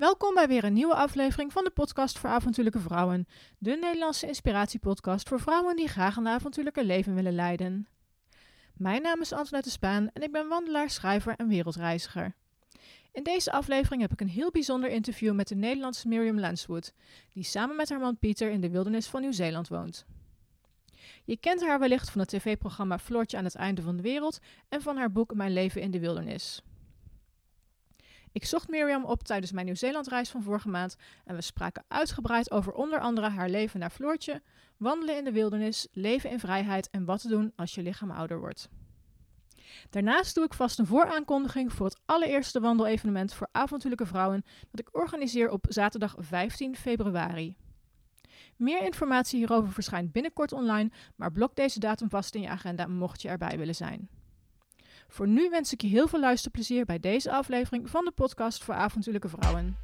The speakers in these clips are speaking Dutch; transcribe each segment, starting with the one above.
Welkom bij weer een nieuwe aflevering van de podcast voor avontuurlijke vrouwen. De Nederlandse inspiratiepodcast voor vrouwen die graag een avontuurlijke leven willen leiden. Mijn naam is Antoinette Spaan en ik ben wandelaar, schrijver en wereldreiziger. In deze aflevering heb ik een heel bijzonder interview met de Nederlandse Miriam Lanswood, die samen met haar man Pieter in de wildernis van Nieuw-Zeeland woont. Je kent haar wellicht van het tv-programma Floortje aan het einde van de wereld en van haar boek Mijn leven in de wildernis. Ik zocht Mirjam op tijdens mijn Nieuw-Zeeland-reis van vorige maand en we spraken uitgebreid over onder andere haar leven naar Floortje, wandelen in de wildernis, leven in vrijheid en wat te doen als je lichaam ouder wordt. Daarnaast doe ik vast een vooraankondiging voor het allereerste wandelevenement voor avontuurlijke vrouwen dat ik organiseer op zaterdag 15 februari. Meer informatie hierover verschijnt binnenkort online, maar blok deze datum vast in je agenda mocht je erbij willen zijn. Voor nu wens ik je heel veel luisterplezier bij deze aflevering van de podcast voor avontuurlijke vrouwen.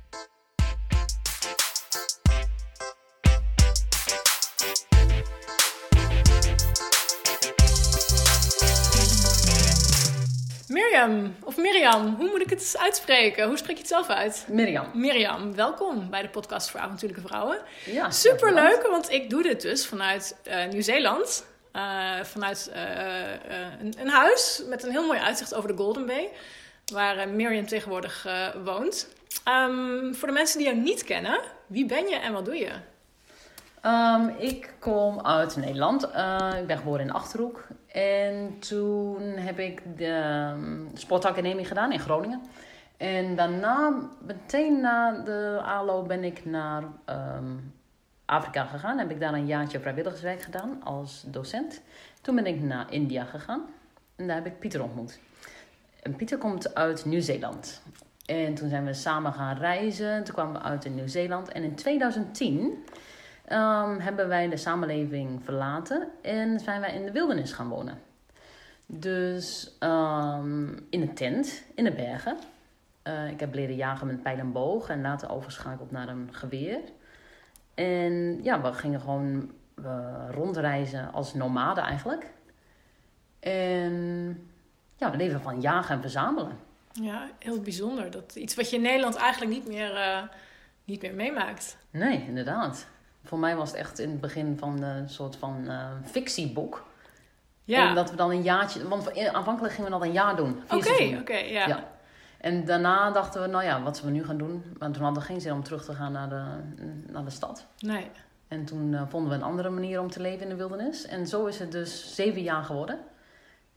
Mirjam, of Mirjam, hoe moet ik het uitspreken? Hoe spreek je het zelf uit? Mirjam. Mirjam, welkom bij de podcast voor avontuurlijke vrouwen. Ja, Super leuk, want ik doe dit dus vanuit uh, Nieuw-Zeeland. Uh, vanuit uh, een, een, huis met een heel mooi uitzicht over de Golden Bay, waar Mirjam tegenwoordig woont. Um, voor de mensen die jou niet kennen, wie ben je en wat doe je? Um, ik kom uit Nederland. ik ben geboren in Achterhoek. En toen heb ik de um, sportacademie gedaan in Groningen. En daarna, meteen na de ALO, ben ik naar Afrika gegaan. Heb ik daar een jaartje vrijwilligerswerk gedaan als docent. Toen ben ik naar India gegaan. En daar heb ik Pieter ontmoet. En Pieter komt uit Nieuw-Zeeland. En toen zijn we samen gaan reizen. Toen kwamen we uit in Nieuw-Zeeland. En in 2010 um, hebben wij de samenleving verlaten en zijn wij in de wildernis gaan wonen. Dus um, in een tent, in de bergen. Uh, ik heb leren jagen met pijl en boog en later overschakeld naar een geweer. En ja, we gingen gewoon rondreizen als nomaden eigenlijk. En ja, we leven van jagen en verzamelen. Ja, heel bijzonder. Dat iets wat je in Nederland eigenlijk niet meer, uh, niet meer meemaakt. Nee, inderdaad. Voor mij was het echt in het begin van een soort van uh, fictieboek. Ja. En dat we dan een jaartje... Want aanvankelijk gingen we dat een jaar doen. Oké, oké, okay, ja. ja. En daarna dachten we, nou ja, wat zullen we nu gaan doen? Maar toen hadden we geen zin om terug te gaan naar de, naar de stad. Nee. En toen uh, vonden we een andere manier om te leven in de wildernis. En zo is het dus zeven jaar geworden.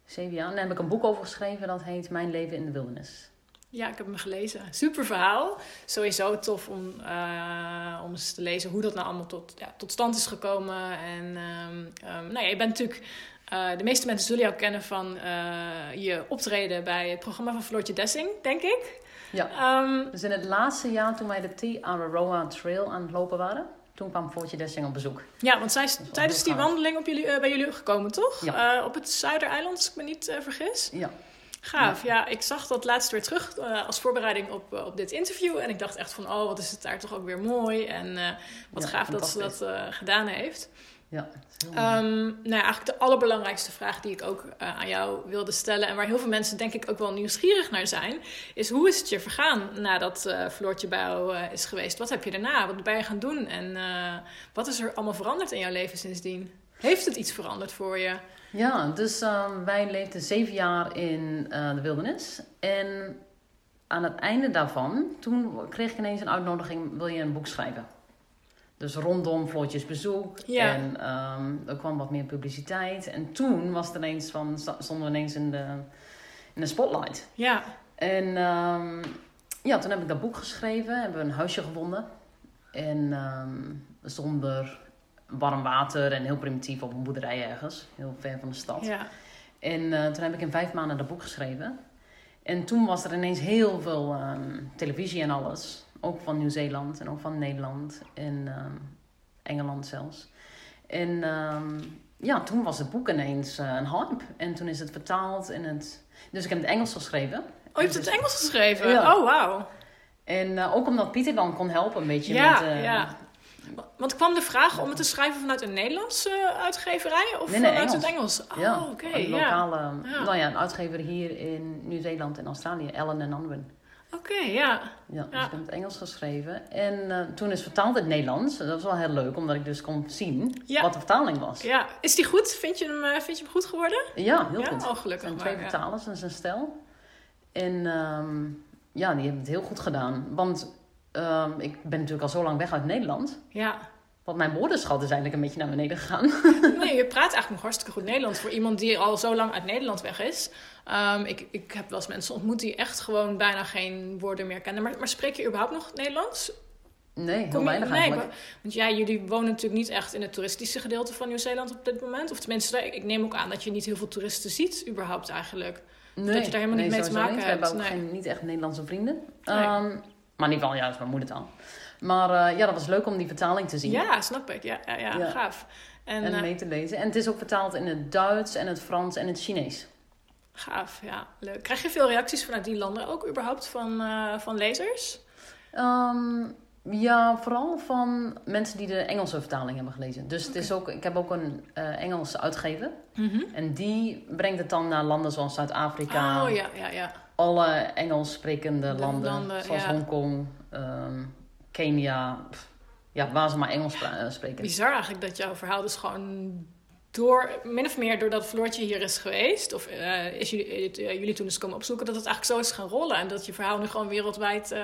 Zeven jaar. En daar heb ik een boek over geschreven, dat heet Mijn leven in de wildernis. Ja, ik heb hem gelezen. Super verhaal. Sowieso tof om, uh, om eens te lezen hoe dat nou allemaal tot, ja, tot stand is gekomen. En um, um, nou ja, je bent natuurlijk... Uh, de meeste mensen zullen jou kennen van uh, je optreden bij het programma van Floortje Dessing, denk ik. Ja. Um, dus in het laatste jaar toen wij de T Araroa Trail aan het lopen waren, toen kwam Floortje Dessing op bezoek. Ja, want zij is tijdens die wandeling op jullie, uh, bij jullie gekomen, toch? Ja. op het Zuidereiland, als ik me niet vergis. Ja. Gaaf, ja. Ik zag dat laatst weer terug uh, als voorbereiding op, uh, op dit interview. En ik dacht echt van, oh, wat is het daar toch ook weer mooi. En uh, wat ja, gaaf dat ze dat gedaan heeft. Ja, um, nou ja, eigenlijk de allerbelangrijkste vraag die ik ook aan jou wilde stellen... en waar heel veel mensen denk ik ook wel nieuwsgierig naar zijn... is hoe is het je vergaan nadat Floortje bij jou is geweest? Wat heb je daarna? Wat ben je gaan doen? En wat is er allemaal veranderd in jouw leven sindsdien? Heeft het iets veranderd voor je? Ja, dus uh, wij leefden zeven jaar in uh, de wildernis. En aan het einde daarvan, toen kreeg ik ineens een uitnodiging: wil je een boek schrijven? Dus rondom Floortjes bezoek. Ja. En um, er kwam wat meer publiciteit. En toen was het ineens van, stonden we ineens in de, in de spotlight. Ja. En um, ja, toen heb ik dat boek geschreven. Hebben we een huisje gevonden. En um, zonder warm water en heel primitief op een boerderij ergens, heel ver van de stad. Ja. En uh, toen heb ik in vijf maanden dat boek geschreven. En toen was er ineens heel veel televisie en alles. Ook van Nieuw-Zeeland en ook van Nederland en um, Engeland zelfs. En um, ja, toen was het boek ineens uh, een hype. En toen is het vertaald in het... Dus ik heb het Engels geschreven. Oh, je hebt het dus... Engels geschreven? Ja. Oh, wauw. En uh, ook omdat Pieter dan kon helpen een beetje ja, met... ja. Want kwam de vraag om het te schrijven vanuit een Nederlandse uitgeverij of nee, nee, vanuit Engels. het Engels? Oh, ja, oké. Okay, een lokale, ja. nou ja, een uitgever hier in Nieuw-Zeeland en Australië, Ellen en Unwin. Oké, ja. Ja, dus Ja. ik heb het Engels geschreven. En eh, toen is vertaald in het Nederlands. Dat was wel heel leuk, omdat ik dus kon zien Ja. wat de vertaling was. Ja, is die goed? Vind je hem, eh, vind je hem goed geworden? Ja, heel ja, goed. oh, Er gelukkig zijn maar. twee ja. vertalers en zijn stel. En ehm, ja, die hebben het heel goed gedaan. Want ehm, ik ben natuurlijk al zo lang weg uit Nederland. Ja. Want mijn woordenschat is eigenlijk een beetje naar beneden gegaan. Nee, je praat eigenlijk nog hartstikke goed Nederlands voor iemand die al zo lang uit Nederland weg is. Ehm, ik, ik heb wel eens mensen ontmoet die echt gewoon bijna geen woorden meer kennen. Maar, maar spreek je überhaupt nog Nederlands? Nee, heel weinig nee, maar- Want ja, jullie wonen natuurlijk niet echt in het toeristische gedeelte van Nieuw-Zeeland op dit moment. Of tenminste, ik neem ook aan dat je niet heel veel toeristen ziet, überhaupt eigenlijk. Nee, dat je daar helemaal niet mee te maken niet. We hebben hebt, ook geen, niet echt Nederlandse vrienden. Nee. Maar ieder geval, ja, dat is mijn moedertaal. Maar eh, ja, dat was leuk om die vertaling te zien. Ja, snap ik. Ja, ja, ja, Ja. gaaf. En, En eh, mee te lezen. En het is ook vertaald in het Duits en het Frans en het Chinees. gaaf, ja, leuk. Krijg je veel reacties vanuit die landen ook überhaupt van, eh, van lezers? Ehm, ja, vooral van mensen die de Engelse vertaling hebben gelezen. Dus het is ook, ik heb ook een Engelse uitgever. En die brengt het dan naar landen zoals Zuid-Afrika. Oh ja, ja, ja. Alle Engels sprekende De landen. landen, zoals ja. Hongkong, ehm, Kenia. pff, Ja, waar ze maar Engels eh, spreken. Bizar eigenlijk dat jouw verhaal dus gewoon door, min of meer doordat Floortje hier is geweest, of eh, is jullie, eh, jullie toen eens komen opzoeken, dat het eigenlijk zo is gaan rollen en dat je verhaal nu gewoon wereldwijd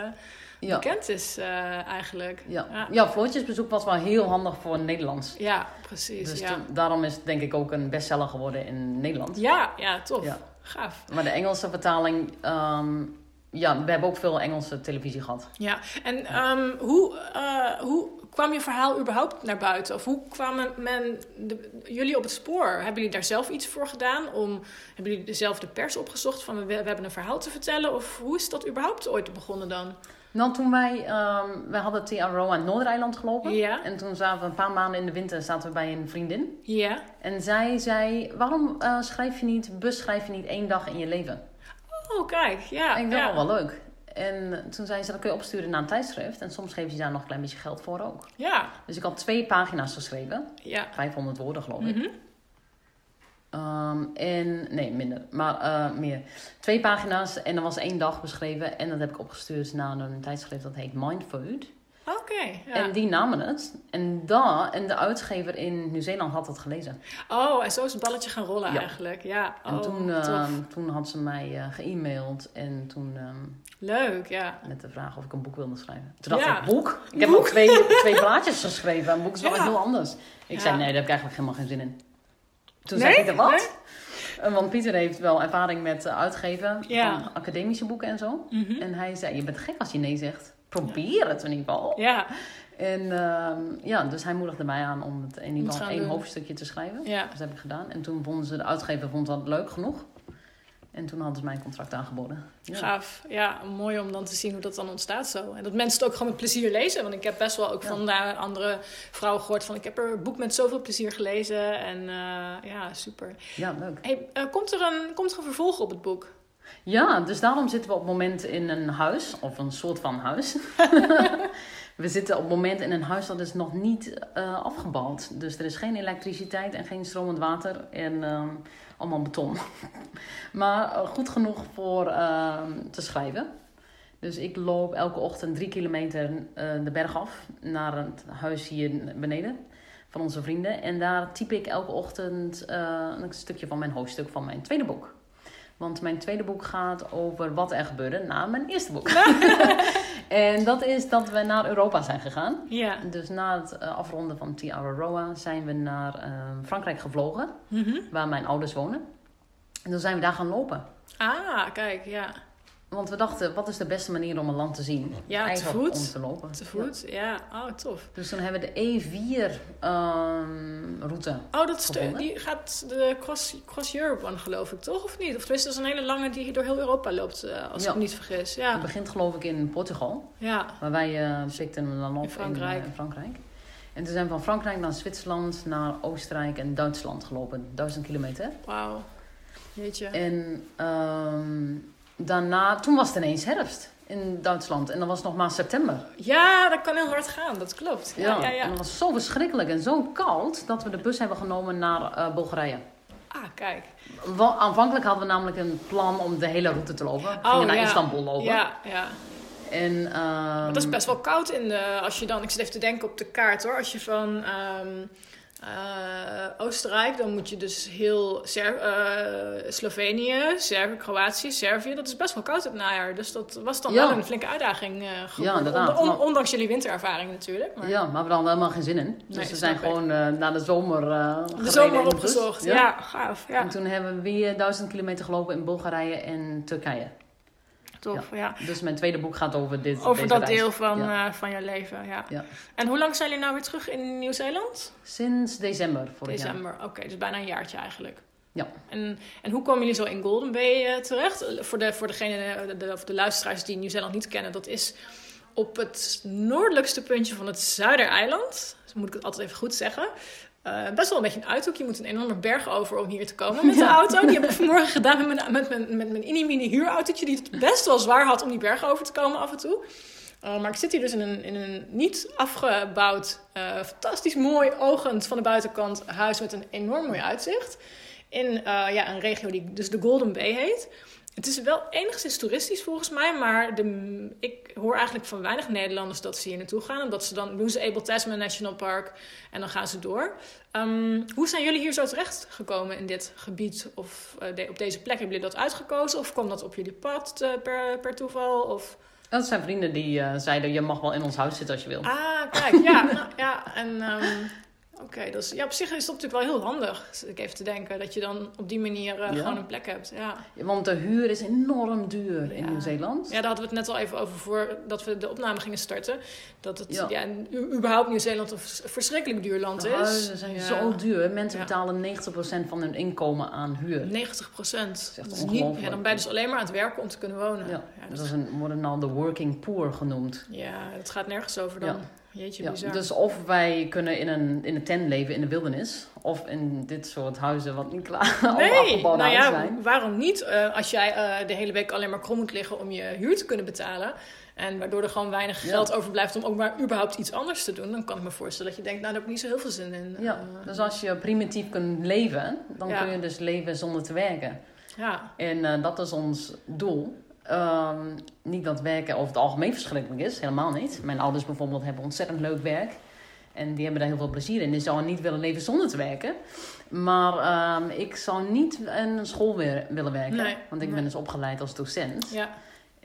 Ja. bekend is eigenlijk. Ja. Ja. ja, Floortjesbezoek was wel heel handig voor Nederlands. Ja, precies. Dus ja. toen- daarom is het denk ik ook een bestseller geworden in Nederland. ja, ja, tof. Gaaf. Maar de Engelse vertaling, ehm, ja, we hebben ook veel Engelse televisie gehad. Ja, en ehm, hoe, eh, hoe kwam je verhaal überhaupt naar buiten? Of hoe kwamen men, de- jullie op het spoor? Hebben jullie daar zelf iets voor gedaan? Om, hebben jullie zelf de pers opgezocht van we, we hebben een verhaal te vertellen? Of hoe is dat überhaupt ooit begonnen dan? Nou, toen wij, ehm, wij hadden TRO aan het Noordereiland gelopen. Ja. En toen zaten we een paar maanden in de winter zaten we bij een vriendin. Ja. En zij zei, waarom eh, schrijf je niet, beschrijf je niet één dag in je leven? Oh, kijk. Ja. en ik dacht, ja. oh, wel leuk. En toen zei ze, dat kun je opsturen naar een tijdschrift. En soms geven ze daar nog een klein beetje geld voor ook. Ja. Dus ik had twee pagina's geschreven. Ja. 500 woorden geloof ik. Mhm. Ehm, en, nee, minder. Maar eh, meer. Twee pagina's en er was één dag beschreven. En dat heb ik opgestuurd naar een tijdschrift dat heet Mindfood. Oké. ja. En die namen het. En, daar, en de uitgever in Nieuw-Zeeland had het gelezen. Oh, en zo is het balletje gaan rollen Ja. eigenlijk. Ja. En Oh, toen, ehm, toen had ze mij eh ge-mailed. En toen ehm, Leuk, ja. met de vraag of ik een boek wilde schrijven. Toen dacht Ja. ik, boek? Ik heb ook twee, twee blaadjes geschreven. Een boek is wel heel anders. Ik zei, nee, daar heb ik eigenlijk helemaal geen zin in. Toen Nee? zei Pieter, wat? Nee? Eh, Want Pieter heeft wel ervaring met eh, uitgeven Ja. van academische boeken en zo. Mhm. En hij zei, je bent gek als je nee zegt. Probeer het in ieder geval. Ja. En ehm, ja, dus hij moedigde mij aan om het in ieder geval één doen. hoofdstukje te schrijven. Ja. Dus dat heb ik gedaan. En toen vonden ze, de uitgever vond dat leuk genoeg. En toen hadden ze mij een contract aangeboden. Ja. Gaaf. Ja, mooi om dan te zien hoe dat dan ontstaat zo. En dat mensen het ook gewoon met plezier lezen. Want ik heb best wel ook Ja. van daar andere vrouwen gehoord van... ik heb er een boek met zoveel plezier gelezen. En eh, ja, super. ja, leuk. Hey, eh, komt, er een, komt er een vervolg op het boek? Ja, dus daarom zitten we op het moment in een huis, of een soort van huis. we zitten op het moment in een huis dat is nog niet eh, afgebouwd. Dus er is geen elektriciteit en geen stromend water en ehm, allemaal beton. maar eh, goed genoeg voor ehm, te schrijven. Dus ik loop elke ochtend drie kilometer eh, de berg af naar het huis hier beneden van onze vrienden. En daar type ik elke ochtend eh, een stukje van mijn hoofdstuk van mijn tweede boek. Want mijn tweede boek gaat over wat er gebeurde na mijn eerste boek. en dat is dat we naar Europa zijn gegaan. Ja. Dus na het eh, afronden van Tiaroa zijn we naar eh, Frankrijk gevlogen, Mhm. waar mijn ouders wonen. En toen zijn we daar gaan lopen. Ah, kijk, ja. Want we dachten, wat is de beste manier om een land te zien? Ja, te voet. om te lopen. Te Ja. voet, ja. Oh, tof. Dus toen hebben we de E4-route. Oh, dat stu- Gevonden? die gaat de Cross, Cross Europe aan, geloof ik, toch? Of niet? Of tenminste, dat is een hele lange die door heel Europa loopt, eh, als Ja. ik me niet vergis. Het Ja, begint geloof ik in Portugal. ja. Maar wij uh, pikten hem dan op In Frankrijk. In, eh, Frankrijk. En toen zijn we van Frankrijk naar Zwitserland, naar Oostenrijk en Duitsland gelopen. Duizend kilometer. wauw. Jeetje. En ehm, daarna, toen was het ineens herfst in Duitsland. En dan was het nog maar september. Ja, dat kan heel hard gaan, dat klopt. Ja, ja, En ja. dat was zo verschrikkelijk en zo koud dat we de bus hebben genomen naar eh, Bulgarije. Ah, kijk. Aanvankelijk hadden we namelijk een plan om de hele route te lopen. We Oh, gingen naar ja. Istanbul lopen. Ja, ja. En, ehm, Dat is best wel koud in de, als je dan, ik zit even te denken op de kaart hoor, als je van ehm, eh, Oostenrijk, dan moet je dus heel Ser- eh, Slovenië, Servië, Kroatië, Servië, dat is best wel koud het najaar. Dus dat was dan Ja. wel een flinke uitdaging. geworden. Ja, inderdaad. On- on- Maar- ondanks jullie winterervaring natuurlijk. Maar Ja, maar we hadden helemaal geen zin in. Dus Nee, we zijn gewoon naar de zomer de zomer opgezocht. Ja, gaaf. Ja, En toen hebben we weer duizend kilometer gelopen in Bulgarije en Turkije. Tof. Ja. Dus mijn tweede boek gaat over dit Over dat reis. deel van, Ja. eh, van je leven. Ja. Ja. En hoe lang zijn jullie nou weer terug in Nieuw-Zeeland? Sinds december vorig jaar. December. Oké, dus bijna een jaartje eigenlijk. Ja. En, en hoe komen jullie zo in Golden Bay eh, terecht? Voor, de, voor degene, de, de, of de luisteraars die Nieuw-Zeeland niet kennen, dat is op het noordelijkste puntje van het Zuidereiland. Dus moet ik het altijd even goed zeggen. Eh, best wel een beetje een uithoek. Je moet een enorme berg over om hier te komen met de auto. Die heb ik vanmorgen gedaan met mijn, met mijn, met mijn huurautootje. Die het best wel zwaar had om die berg over te komen af en toe. Uh, maar ik zit hier dus in een, in een niet afgebouwd, uh, fantastisch mooi ogend van de buitenkant huis met een enorm mooi uitzicht. In uh, ja, een regio die dus de Golden Bay heet. Het is wel enigszins toeristisch volgens mij, maar de, ik hoor eigenlijk van weinig Nederlanders dat ze hier naartoe gaan. Omdat ze dan doen ze Abel Tasman National Park en dan gaan ze door. Um, hoe zijn jullie hier zo terecht gekomen in dit gebied of uh, de, op deze plek? Hebben jullie dat uitgekozen of kwam dat op jullie pad uh, per, per toeval? Of... Dat zijn vrienden die uh, zeiden, je mag wel in ons huis zitten als je wil. Ah, kijk, ja. nou, ja en um, oké, okay, dus ja, op zich is dat natuurlijk wel heel handig. Zit ik even te denken, dat je dan op die manier uh, ja. gewoon een plek hebt. Ja. ja. want de huur is enorm duur in Nieuw-Zeeland. Ja, daar hadden we het net al even over voordat we de opname gingen starten. Dat het ja. überhaupt Nieuw-Zeeland een verschrikkelijk duur land de is. huizen zijn zo duur. Mensen betalen 90% van hun inkomen aan huur. 90 procent. Dat is niet, ja, dan ben je dus alleen maar aan het werken om te kunnen wonen. Ja, dat is een, worden nou de working poor genoemd. Ja, het gaat nergens over dan. Jeetje, ja, bizar. dus of wij kunnen in een, in een tent leven in de wildernis, of in dit soort huizen wat niet klaar nee, nou ja, zijn. waarom niet? Uh, als jij uh, de hele week alleen maar krom moet liggen om je huur te kunnen betalen, en waardoor er gewoon weinig geld ja. overblijft om ook maar überhaupt iets anders te doen, dan kan ik me voorstellen dat je denkt, nou daar heb ik niet zo heel veel zin in. Ja, uh, dus als je primitief kunt leven, dan ja. kun je dus leven zonder te werken. Ja. En dat is ons doel. Um, niet dat werken over het algemeen verschrikkelijk is, helemaal niet. Mijn ouders bijvoorbeeld hebben ontzettend leuk werk. En die hebben daar heel veel plezier in. Die zouden niet willen leven zonder te werken. Maar um, ik zou niet in een school weer willen werken. Nee, want ik nee. ben dus opgeleid als docent. Ja.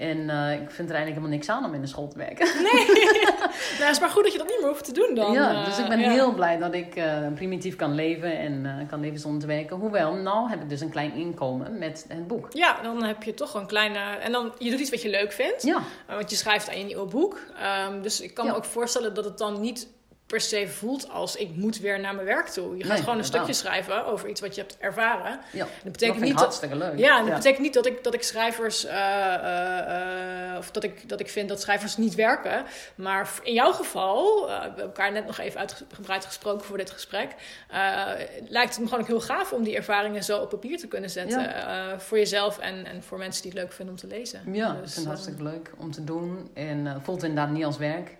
En uh, ik vind er eigenlijk helemaal niks aan om in de school te werken. Nee, nou, het is maar goed dat je dat niet meer hoeft te doen dan. Ja, dus ik ben ja. heel blij dat ik uh, primitief kan leven en uh, kan leven zonder te werken. Hoewel, nou heb ik dus een klein inkomen met het boek. Ja, dan heb je toch een kleine... En dan, je doet iets wat je leuk vindt. Ja. want je schrijft aan je nieuwe boek. Um, dus ik kan ja. me ook voorstellen dat het dan niet per se voelt als ik moet weer naar mijn werk toe. Je gaat nee, gewoon een stukje schrijven over iets wat je hebt ervaren. Ja, dat betekent dat niet hartstikke leuk. Ja, dat ja. betekent niet dat ik, dat ik schrijvers... Uh, uh, uh, of dat ik, dat ik vind dat schrijvers niet werken. Maar in jouw geval... we hebben elkaar net nog even uitgebreid gesproken voor dit gesprek... lijkt het me gewoon ook heel gaaf om die ervaringen zo op papier te kunnen zetten. Ja. voor jezelf en, en voor mensen die het leuk vinden om te lezen. Ja, dus, ik vind het hartstikke leuk om te doen. En voelt inderdaad niet als werk.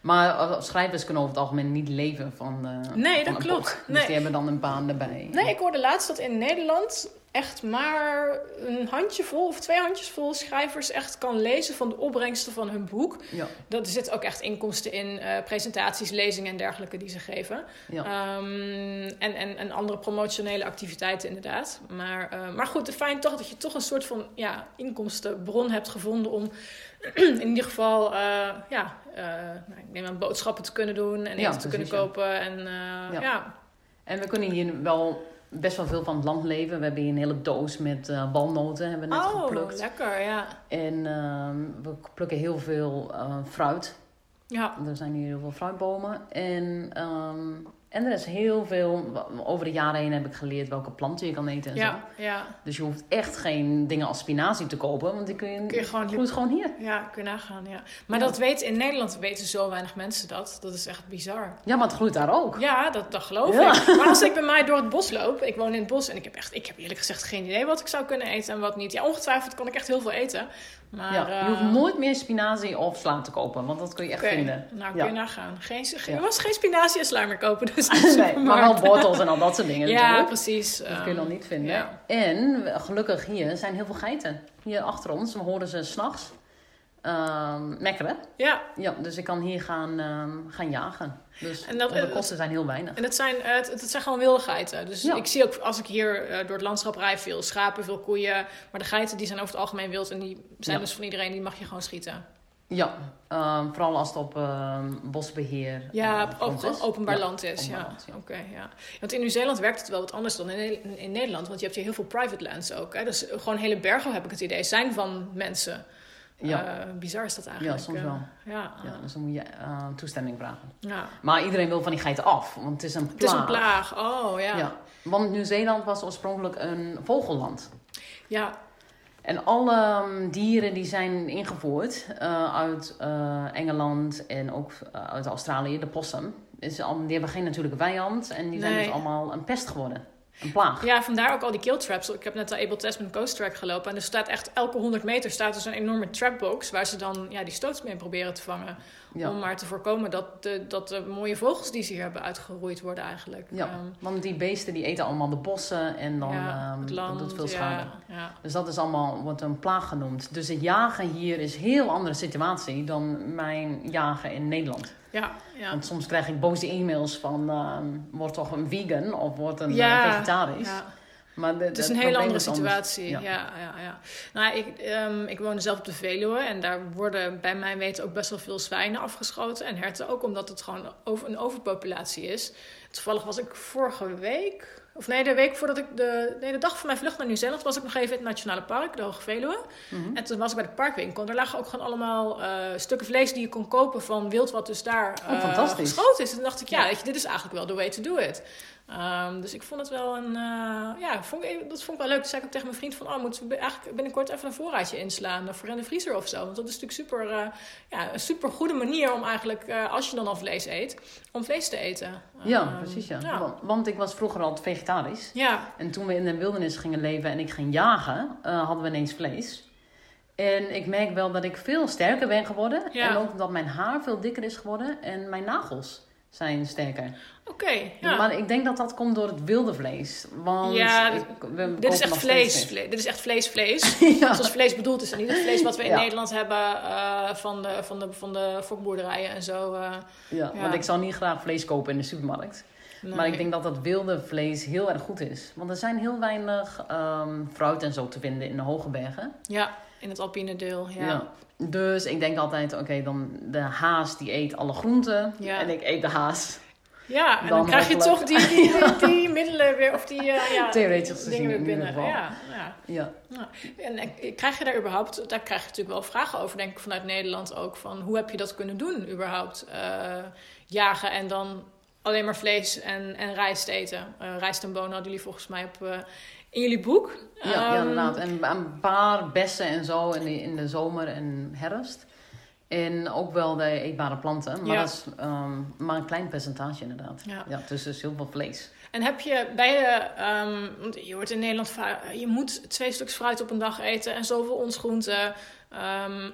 Maar schrijvers kunnen over het algemeen niet leven van. Uh, nee, van dat klopt. Nee. Dus die hebben dan een baan erbij. Nee, ik hoorde laatst dat in Nederland echt maar een handjevol of twee handjesvol schrijvers echt kan lezen van de opbrengsten van hun boek. Ja. Dat, er zitten ook echt inkomsten in, uh, presentaties, lezingen en dergelijke die ze geven. Ja. Um, en, en, en andere promotionele activiteiten inderdaad. Maar, uh, maar goed, fijn toch dat je toch een soort van ja, inkomstenbron hebt gevonden om in ieder geval, uh, ja, nou, ik neem aan boodschappen te kunnen doen en eten ja, te precies, kunnen kopen. En, ja. ja. en we kunnen hier wel best wel veel van het land leven. We hebben hier een hele doos met uh, walnoten hebben we net oh, geplukt. lekker, ja. En uh, we plukken heel veel uh, fruit. Ja. Er zijn hier heel veel fruitbomen. En, um, en er is heel veel... Over de jaren heen heb ik geleerd welke planten je kan eten en ja, zo. Ja. Dus je hoeft echt geen dingen als spinazie te kopen. Want die kun je, kun je gewoon, groeit gewoon hier. Ja, kun je nagaan, ja. Maar ja. dat weten in Nederland weten zo weinig mensen dat. Dat is echt bizar. Ja, maar het groeit daar ook. Ja, dat, dat geloof ja. ik. Maar als ik bij mij door het bos loop... Ik woon in het bos en ik heb echt... Ik heb eerlijk gezegd geen idee wat ik zou kunnen eten en wat niet. Ja, ongetwijfeld kan ik echt heel veel eten. Maar, ja, je hoeft uh, nooit meer spinazie of sla te kopen, want dat kun je echt okay. vinden. Nou, kun ja. je nagaan. Geen, geen, ja. was geen spinazie en sla meer kopen. Dus nee, maar wel wortels en al dat soort dingen Ja, natuurlijk. precies. Dat Ehm, kun je nog niet vinden. ja. En gelukkig hier zijn heel veel geiten. Hier achter ons, we horen ze s'nachts ehm mekkeren. Ja, Ja, dus ik kan hier gaan, ehm, gaan jagen. Dus En dat- de kosten zijn heel weinig. en dat zijn, eh, het, het zijn gewoon wilde geiten. Dus Ja. ik zie ook als ik hier eh, door het landschap rijd veel schapen, veel koeien. Maar de geiten die zijn over het algemeen wild en die zijn Ja. dus van iedereen, die mag je gewoon schieten. Ja, ehm, vooral als het op ehm, bosbeheer Ja, eh, op, openbaar Ja, land is. openbaar Ja, oké. ja. Want in Nieuw-Zeeland werkt het wel wat anders dan in, in Nederland. Want je hebt hier heel veel private lands ook. Hè? Dus gewoon hele bergen, heb ik het idee, zijn van mensen. Ja. Eh, bizar is dat eigenlijk. Ja, soms wel. ja, Ja, dus dan moet je eh, toestemming vragen. ja. Maar iedereen wil van die geiten af, want het is een plaag. Het is een plaag. Oh, ja. Ja. Want Nieuw-Zeeland was oorspronkelijk een vogelland. Ja, En alle ehm, dieren die zijn ingevoerd eh, uit Engeland en ook uit Australië, de possum, is al, die hebben geen natuurlijke vijand en die zijn Nee. dus allemaal een pest geworden. Ja, vandaar ook al die kill traps. Ik heb net de Able Tasman Coast Track gelopen. En er staat echt elke 100 meter staat dus een enorme trapbox... waar ze dan ja, die stoots mee proberen te vangen. Ja. Om maar te voorkomen dat de, dat de mooie vogels die ze hier hebben uitgeroeid worden eigenlijk. Ja, Ehm, want die beesten die eten allemaal de bossen en dan ja, het dat land, doet veel schade. Ja, Dus dat is allemaal, wordt een plaag genoemd. Dus het jagen hier is een heel andere situatie dan mijn jagen in Nederland. ja, ja. Want soms krijg ik boze e-mails van, ehm, word toch een vegan of word een eh, vegetarisch. ja. Maar de, Het is een hele andere situatie. Ja. Ja. Ja, ja, Nou, ik, ehm, ik woon zelf op de Veluwe en daar worden bij mijn weten ook best wel veel zwijnen afgeschoten. En herten ook, omdat het gewoon over, een overpopulatie is. Toevallig was ik vorige week, of nee, de week voordat ik de, nee, de dag van mijn vlucht naar Nieuw-Zeeland, was ik nog even in het Nationale Park, de Hoge Veluwe. Mhm. En toen was ik bij de parkwinkel. Daar lagen ook gewoon allemaal eh, stukken vlees die je kon kopen van wild wat dus daar Oh, fantastisch. geschoten is. En toen dacht ik, ja, Ja. weet je, dit is eigenlijk wel the way to do it. Ehm, dus ik vond het wel een, eh, ja, vond ik, dat vond ik wel leuk. Toen zei ik ook tegen mijn vriend van, oh, moeten we eigenlijk binnenkort even een voorraadje inslaan of voor in de vriezer of zo. Want dat is natuurlijk super, eh, ja, een super goede manier om eigenlijk, eh, als je dan al vlees eet, om vlees te eten. Ja, Ehm, precies ja. Ja. Want, want ik was vroeger al vegetarisch. ja, En toen we in de wildernis gingen leven en ik ging jagen, eh, hadden we ineens vlees. En ik merk wel dat ik veel sterker ben geworden. Ja. En ook dat mijn haar veel dikker is geworden. En mijn nagels zijn sterker. oké. ja. Maar ik denk dat dat komt door het wilde vlees. Want Ja, ik, we Dit is echt vlees, vlees. Dit is echt vlees, vlees. ja. Zoals vlees bedoeld is en niet het vlees wat we in Ja. Nederland hebben eh, van, de, van, de, van de fokboerderijen en zo. eh. Ja, want ik zal niet graag vlees kopen in de supermarkt. Nee. Maar ik denk dat dat wilde vlees heel erg goed is. Want er zijn heel weinig ehm, fruit en zo te vinden in de hoge bergen. Ja, in het alpine deel, ja. Dus ik denk altijd, oké, dan de haas die eet alle groenten. Ja. En ik eet de haas. Ja, en dan, Dan krijg je toch die, die, die, die middelen weer, of die eh, ja, Theoretisch gezien dingen weer binnen. Ja, ja. Ja. En eh, krijg je daar überhaupt, daar krijg je natuurlijk wel vragen over, denk ik, vanuit Nederland ook. Van hoe heb je dat kunnen doen, überhaupt? eh, jagen en dan alleen maar vlees en, en rijst eten. Rijst en bonen hadden jullie volgens mij op, in jullie boek. Ja, ja, Ehm, inderdaad. En een paar bessen en zo in de, in de zomer en herfst. En ook wel de eetbare planten. Maar Ja. dat is ehm, maar een klein percentage inderdaad. Ja. Ja, dus dus heel veel vlees. En heb je bij je, ehm, want je hoort in Nederland je moet twee stuks fruit op een dag eten en zoveel ons groente.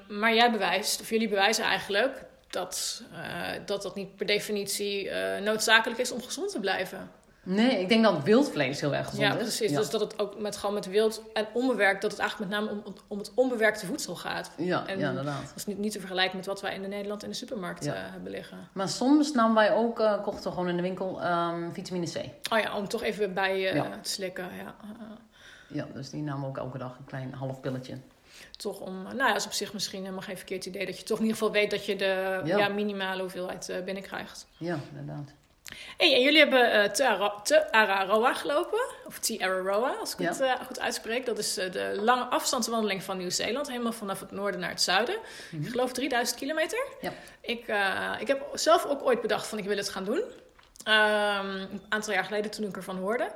Maar jij bewijst, of jullie bewijzen eigenlijk, dat eh, dat, dat niet per definitie eh, noodzakelijk is om gezond te blijven. Nee, ik denk dat wildvlees heel erg gezond ja, is. precies. Ja. Dus dat het ook met, gewoon met wild en onbewerkt, dat het eigenlijk met name om, om het onbewerkte voedsel gaat. Ja, En- ja, inderdaad. Dat is niet, niet te vergelijken met wat wij in Nederland in de supermarkt Ja. eh, hebben liggen. Maar soms namen wij ook, eh, kochten we gewoon in de winkel ehm, vitamine C. Oh ja, om toch even bij Ja. te slikken. Ja. Ja, dus die namen ook elke dag een klein half pilletje. toch om, nou ja, dat is op zich misschien helemaal geen verkeerd idee. Dat je toch in ieder geval weet dat je de ja. Ja. minimale hoeveelheid binnenkrijgt. Ja, inderdaad. Hey, en jullie hebben eh te, Ara- te Araroa gelopen. Of Te Araroa, als ik Ja. het eh, goed uitspreek. Dat is eh, de lange afstandswandeling van Nieuw-Zeeland. Helemaal vanaf het noorden naar het zuiden. Ik geloof 3000 kilometer. Mhm. Ja. Ik, ik heb zelf ook ooit bedacht van ik wil het gaan doen. Ehm, een aantal jaar geleden toen ik ervan hoorde.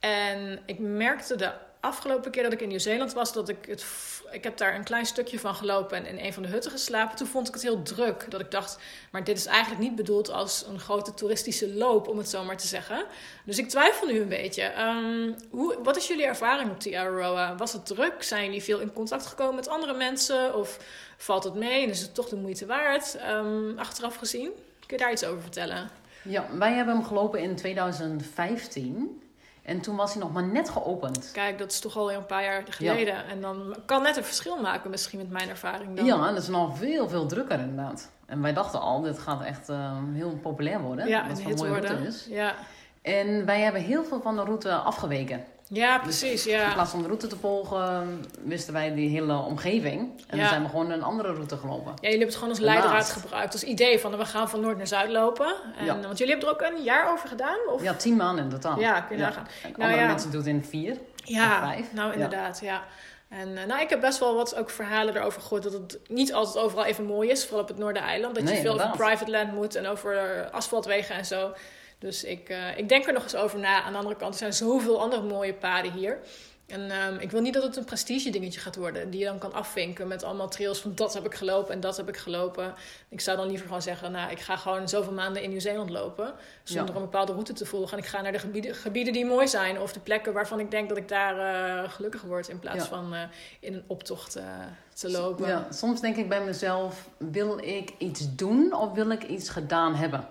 En ik merkte de afgelopen keer dat ik in Nieuw-Zeeland was, dat ik het. Ik heb daar een klein stukje van gelopen en in een van de hutten geslapen. Toen vond ik het heel druk. Dat ik dacht, maar dit is eigenlijk niet bedoeld als een grote toeristische loop, om het zo maar te zeggen. Dus ik twijfel nu een beetje. Ehm, hoe, wat is jullie ervaring op die Aroa? Was het druk? Zijn jullie veel in contact gekomen met andere mensen? Of valt het mee en is het toch de moeite waard? Ehm, achteraf gezien. Kun je daar iets over vertellen? Ja, wij hebben hem gelopen in 2015. En toen was hij nog maar net geopend. Kijk, dat is toch al een paar jaar geleden. En dan kan net een verschil maken misschien met mijn ervaring dan. Ja, dat is nog veel, veel drukker inderdaad. En wij dachten al, dit gaat echt uh, heel populair worden. Ja, wat een mooie worden. route is. Ja. En wij hebben heel veel van de route afgeweken. Ja, precies. In Ja. plaats van de route te volgen, wisten wij die hele omgeving. En Ja. dan zijn we gewoon een andere route gelopen. Ja, jullie hebben het gewoon als Daarnaast. leidraad gebruikt. Als idee van we gaan van noord naar zuid lopen. En, Ja. Want jullie hebben er ook een jaar over gedaan? Of? Ja, tien maanden in totaal. Ja, kun je nagaan. En Nou andere ja. mensen doen het in vier. Ja, Of vijf. nou Ja. inderdaad, ja. En eh, nou, ik heb best wel wat ook verhalen erover gehoord dat het niet altijd overal even mooi is, vooral op het Noordereiland. Dat Nee, je veel over private land moet en over asfaltwegen en zo. Dus ik, eh, ik denk er nog eens over na. Aan de andere kant, er zijn zoveel andere mooie paden hier. En ehm, ik wil niet dat het een prestige dingetje gaat worden, die je dan kan afvinken met allemaal trails van dat heb ik gelopen en dat heb ik gelopen. Ik zou dan liever gewoon zeggen, nou, ik ga gewoon zoveel maanden in Nieuw-Zeeland lopen, zonder Ja. een bepaalde route te volgen. En ik ga naar de gebieden, gebieden die mooi zijn of de plekken waarvan ik denk dat ik daar eh, gelukkig word, in plaats Ja. van eh, in een optocht te lopen. Ja, soms denk ik bij mezelf, wil ik iets doen of wil ik iets gedaan hebben?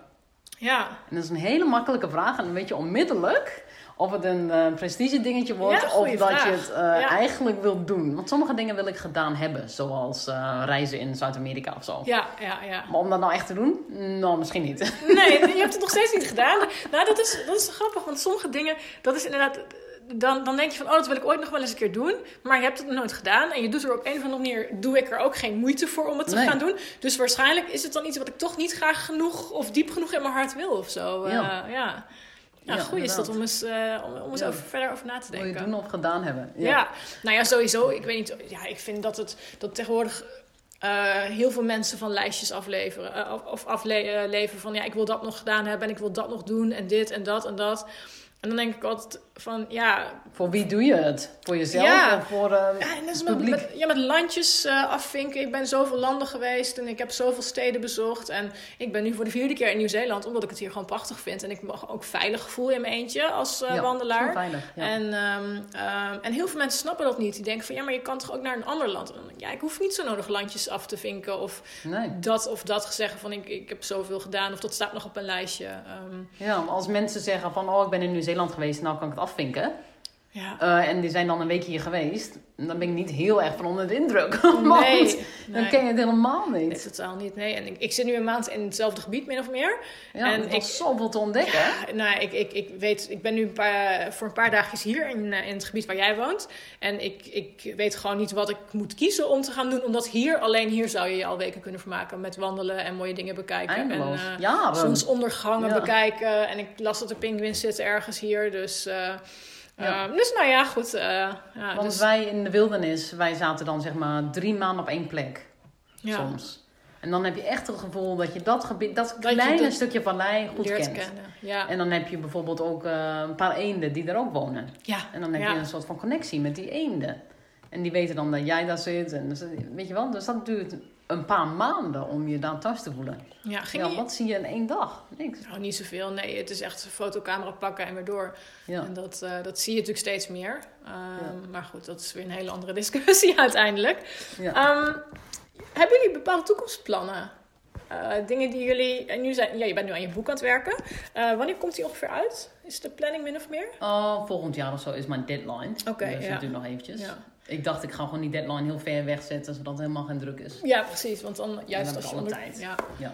Ja. En dat is een hele makkelijke vraag. En dan weet je onmiddellijk of het een prestige dingetje wordt Ja, of dat vraag. je het eh, Ja. eigenlijk wilt doen. Want sommige dingen wil ik gedaan hebben, zoals eh, reizen in Zuid-Amerika of zo. Ja, ja, ja. Maar om dat nou echt te doen? Nou, misschien niet. Nee, je hebt het nog steeds niet gedaan. Nou, dat is, dat is grappig, want sommige dingen, dat is inderdaad. Dan, dan denk je van, oh, dat wil ik ooit nog wel eens een keer doen. Maar je hebt het nog nooit gedaan. En je doet er op een of andere manier, doe ik er ook geen moeite voor om het te Nee. gaan doen. Dus waarschijnlijk is het dan iets wat ik toch niet graag genoeg of diep genoeg in mijn hart wil of zo. Eh, Ja. ja. Ja, goed is dat om eens, eh, om, om eens Ja. over, verder over na te Wil je denken. doen of gedaan hebben? Ja. nou ja, sowieso. Ik weet niet. Ja, ik vind dat het dat tegenwoordig eh, heel veel mensen van lijstjes afleveren. of of afleveren van ja, ik wil dat nog gedaan hebben en ik wil dat nog doen en dit en dat en dat. En dan denk ik altijd van ja, Voor wie doe je het? Voor jezelf Ja. of voor ja, en publiek? met, ja, met landjes eh, afvinken. Ik ben zoveel landen geweest en ik heb zoveel steden bezocht. En ik ben nu voor de vierde keer in Nieuw-Zeeland, omdat ik het hier gewoon prachtig vind. En ik me ook veilig voel in mijn eentje als eh, Ja, wandelaar. veilig. Ja. En, ehm, ehm, en heel veel mensen snappen dat niet. Die denken van ja, maar je kan toch ook naar een ander land. Ja, ik hoef niet zo nodig landjes af te vinken. Of Nee. dat of dat zeggen van ik, ik heb zoveel gedaan. Of dat staat nog op een lijstje. Ehm, Ja, maar als mensen zeggen van, oh, ik ben in Nieuw-Zeeland geweest, nou kan ik het afvinken. Ja. Eh, en die zijn dan een week hier geweest. Dan ben ik niet heel erg van onder de indruk. Want Nee, dan nee. ken je het helemaal Nee, niet. totaal niet. Nee, en ik, ik zit nu een maand in hetzelfde gebied, min of meer. Ja, en ik- zoveel te ontdekken. Ja, nou, ik, ik, ik weet, ik ben nu een paar, voor een paar dagjes hier in, eh, in het gebied waar jij woont. En ik, ik weet gewoon niet wat ik moet kiezen om te gaan doen. Omdat hier, alleen hier zou je je al weken kunnen vermaken met wandelen en mooie dingen bekijken. Eindeloos. En, eh, Jaren. zonsondergangen Ja. bekijken. En ik las dat er pinguïns zitten ergens hier. Dus, Ja. eh, dus nou ja, goed. eh, ja, Want dus, wij in de wildernis, wij zaten dan zeg maar drie maanden op één plek. ja, Soms. En dan heb je echt het gevoel dat je dat gebied, dat kleine dat stukje vallei goed kent. kennen. Ja, En dan heb je bijvoorbeeld ook eh, een paar eenden die er ook wonen. ja, En dan heb ja. je een soort van connectie met die eenden. En die weten dan dat jij daar zit. En weet je wel, dus dat duurt een paar maanden om je daar thuis te voelen. ja, ging Ja, je- wat zie je in één dag? Niks. Nou, niet zoveel. Nee, het is echt fotocamera pakken en weer door. Ja. En dat, eh, dat zie je natuurlijk steeds meer. Ehm, Maar goed, dat is weer een hele andere discussie uiteindelijk. Ja. Ehm, hebben jullie bepaalde toekomstplannen? Eh, dingen die jullie... En nu zijn, ja, je bent nu aan je boek aan het werken. Eh, wanneer komt die ongeveer uit? Is de planning min of meer? Oh, volgend jaar of zo is mijn deadline. Oké, dus ja. dat duurt nog eventjes. Ja. Ik dacht, ik ga gewoon die deadline heel ver wegzetten, zodat er helemaal geen druk is. ja, precies. Want dan juist als je onder- tijd. Ja. Ja.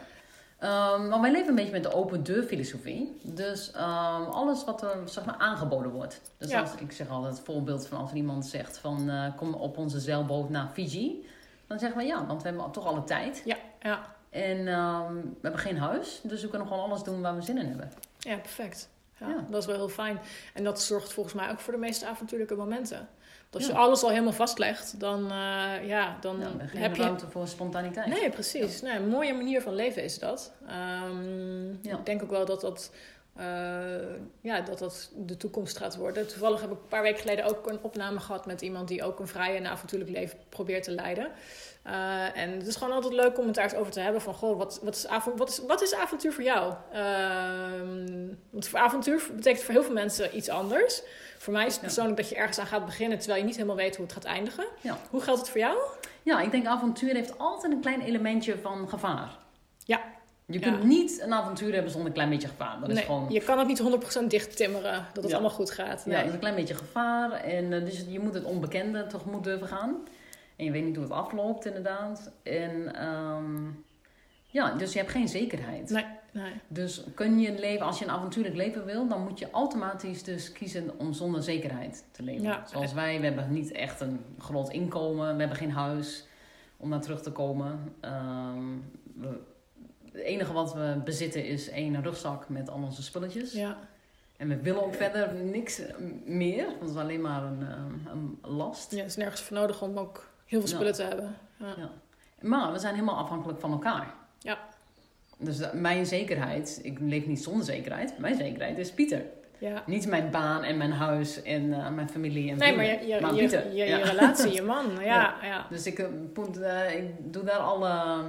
Ehm, maar wij leven een beetje met de open deur filosofie. Dus ehm, alles wat er zeg maar, aangeboden wordt. Dus Ja. als, ik zeg altijd het voorbeeld van als iemand zegt van eh, kom op onze zeilboot naar Fiji. Dan zeggen we ja, want we hebben toch alle tijd. Ja, ja. En ehm, we hebben geen huis, dus we kunnen gewoon alles doen waar we zin in hebben. ja, perfect. Ja, Ja. Dat is wel heel fijn. En dat zorgt volgens mij ook voor de meest avontuurlijke momenten. Als je alles al helemaal vastlegt, dan, eh, ja, dan heb je ruimte voor spontaniteit. Nee, precies. Nee, een mooie manier van leven is dat. Ehm, Ja. Ik denk ook wel dat dat, eh, ja, dat dat de toekomst gaat worden. Toevallig heb ik een paar weken geleden ook een opname gehad met iemand die ook een vrij en avontuurlijk leven probeert te leiden. Eh, en het is gewoon altijd leuk om het daar eens over te hebben van, goh, wat, wat, is, wat, is, wat is avontuur voor jou? Ehm, want voor avontuur betekent voor heel veel mensen iets anders. Voor mij is het Ja. persoonlijk dat je ergens aan gaat beginnen terwijl je niet helemaal weet hoe het gaat eindigen. Ja. Hoe geldt het voor jou? Ja, ik denk avontuur heeft altijd een klein elementje van gevaar. Ja. Je Ja. kunt niet een avontuur hebben zonder een klein beetje gevaar. Dat is gewoon... je kan het niet 100% dicht timmeren, dat het Ja. allemaal goed gaat. Ja, Nee. dat is een klein beetje gevaar. En eh, dus je moet het onbekende tegemoet durven gaan. En je weet niet hoe het afloopt, inderdaad. En ehm, ja, dus je hebt geen zekerheid. Nee, nee. Dus kun je leven, als je een avontuurlijk leven wil, dan moet je automatisch dus kiezen om zonder zekerheid te leven. Ja. Zoals wij, we hebben niet echt een groot inkomen, we hebben geen huis om naar terug te komen. Ehm, we- het enige wat we bezitten is één rugzak met al onze spulletjes. Ja. En we willen ook verder niks meer, want het is alleen maar een, ehm, een last. ja, het is nergens voor nodig om ook heel veel Ja. spullen te hebben. Ja. Ja. Maar we zijn helemaal afhankelijk van elkaar. Ja. Dus dat- mijn zekerheid, ik leef niet zonder zekerheid. Mijn zekerheid is Pieter. Ja. Niet mijn baan en mijn huis en eh, mijn familie en Nee, maar je, je, maar je, Pieter. je, je ja. relatie, je man. Ja, ja. ja. Dus ik, eh, eh, ik doe daar alle,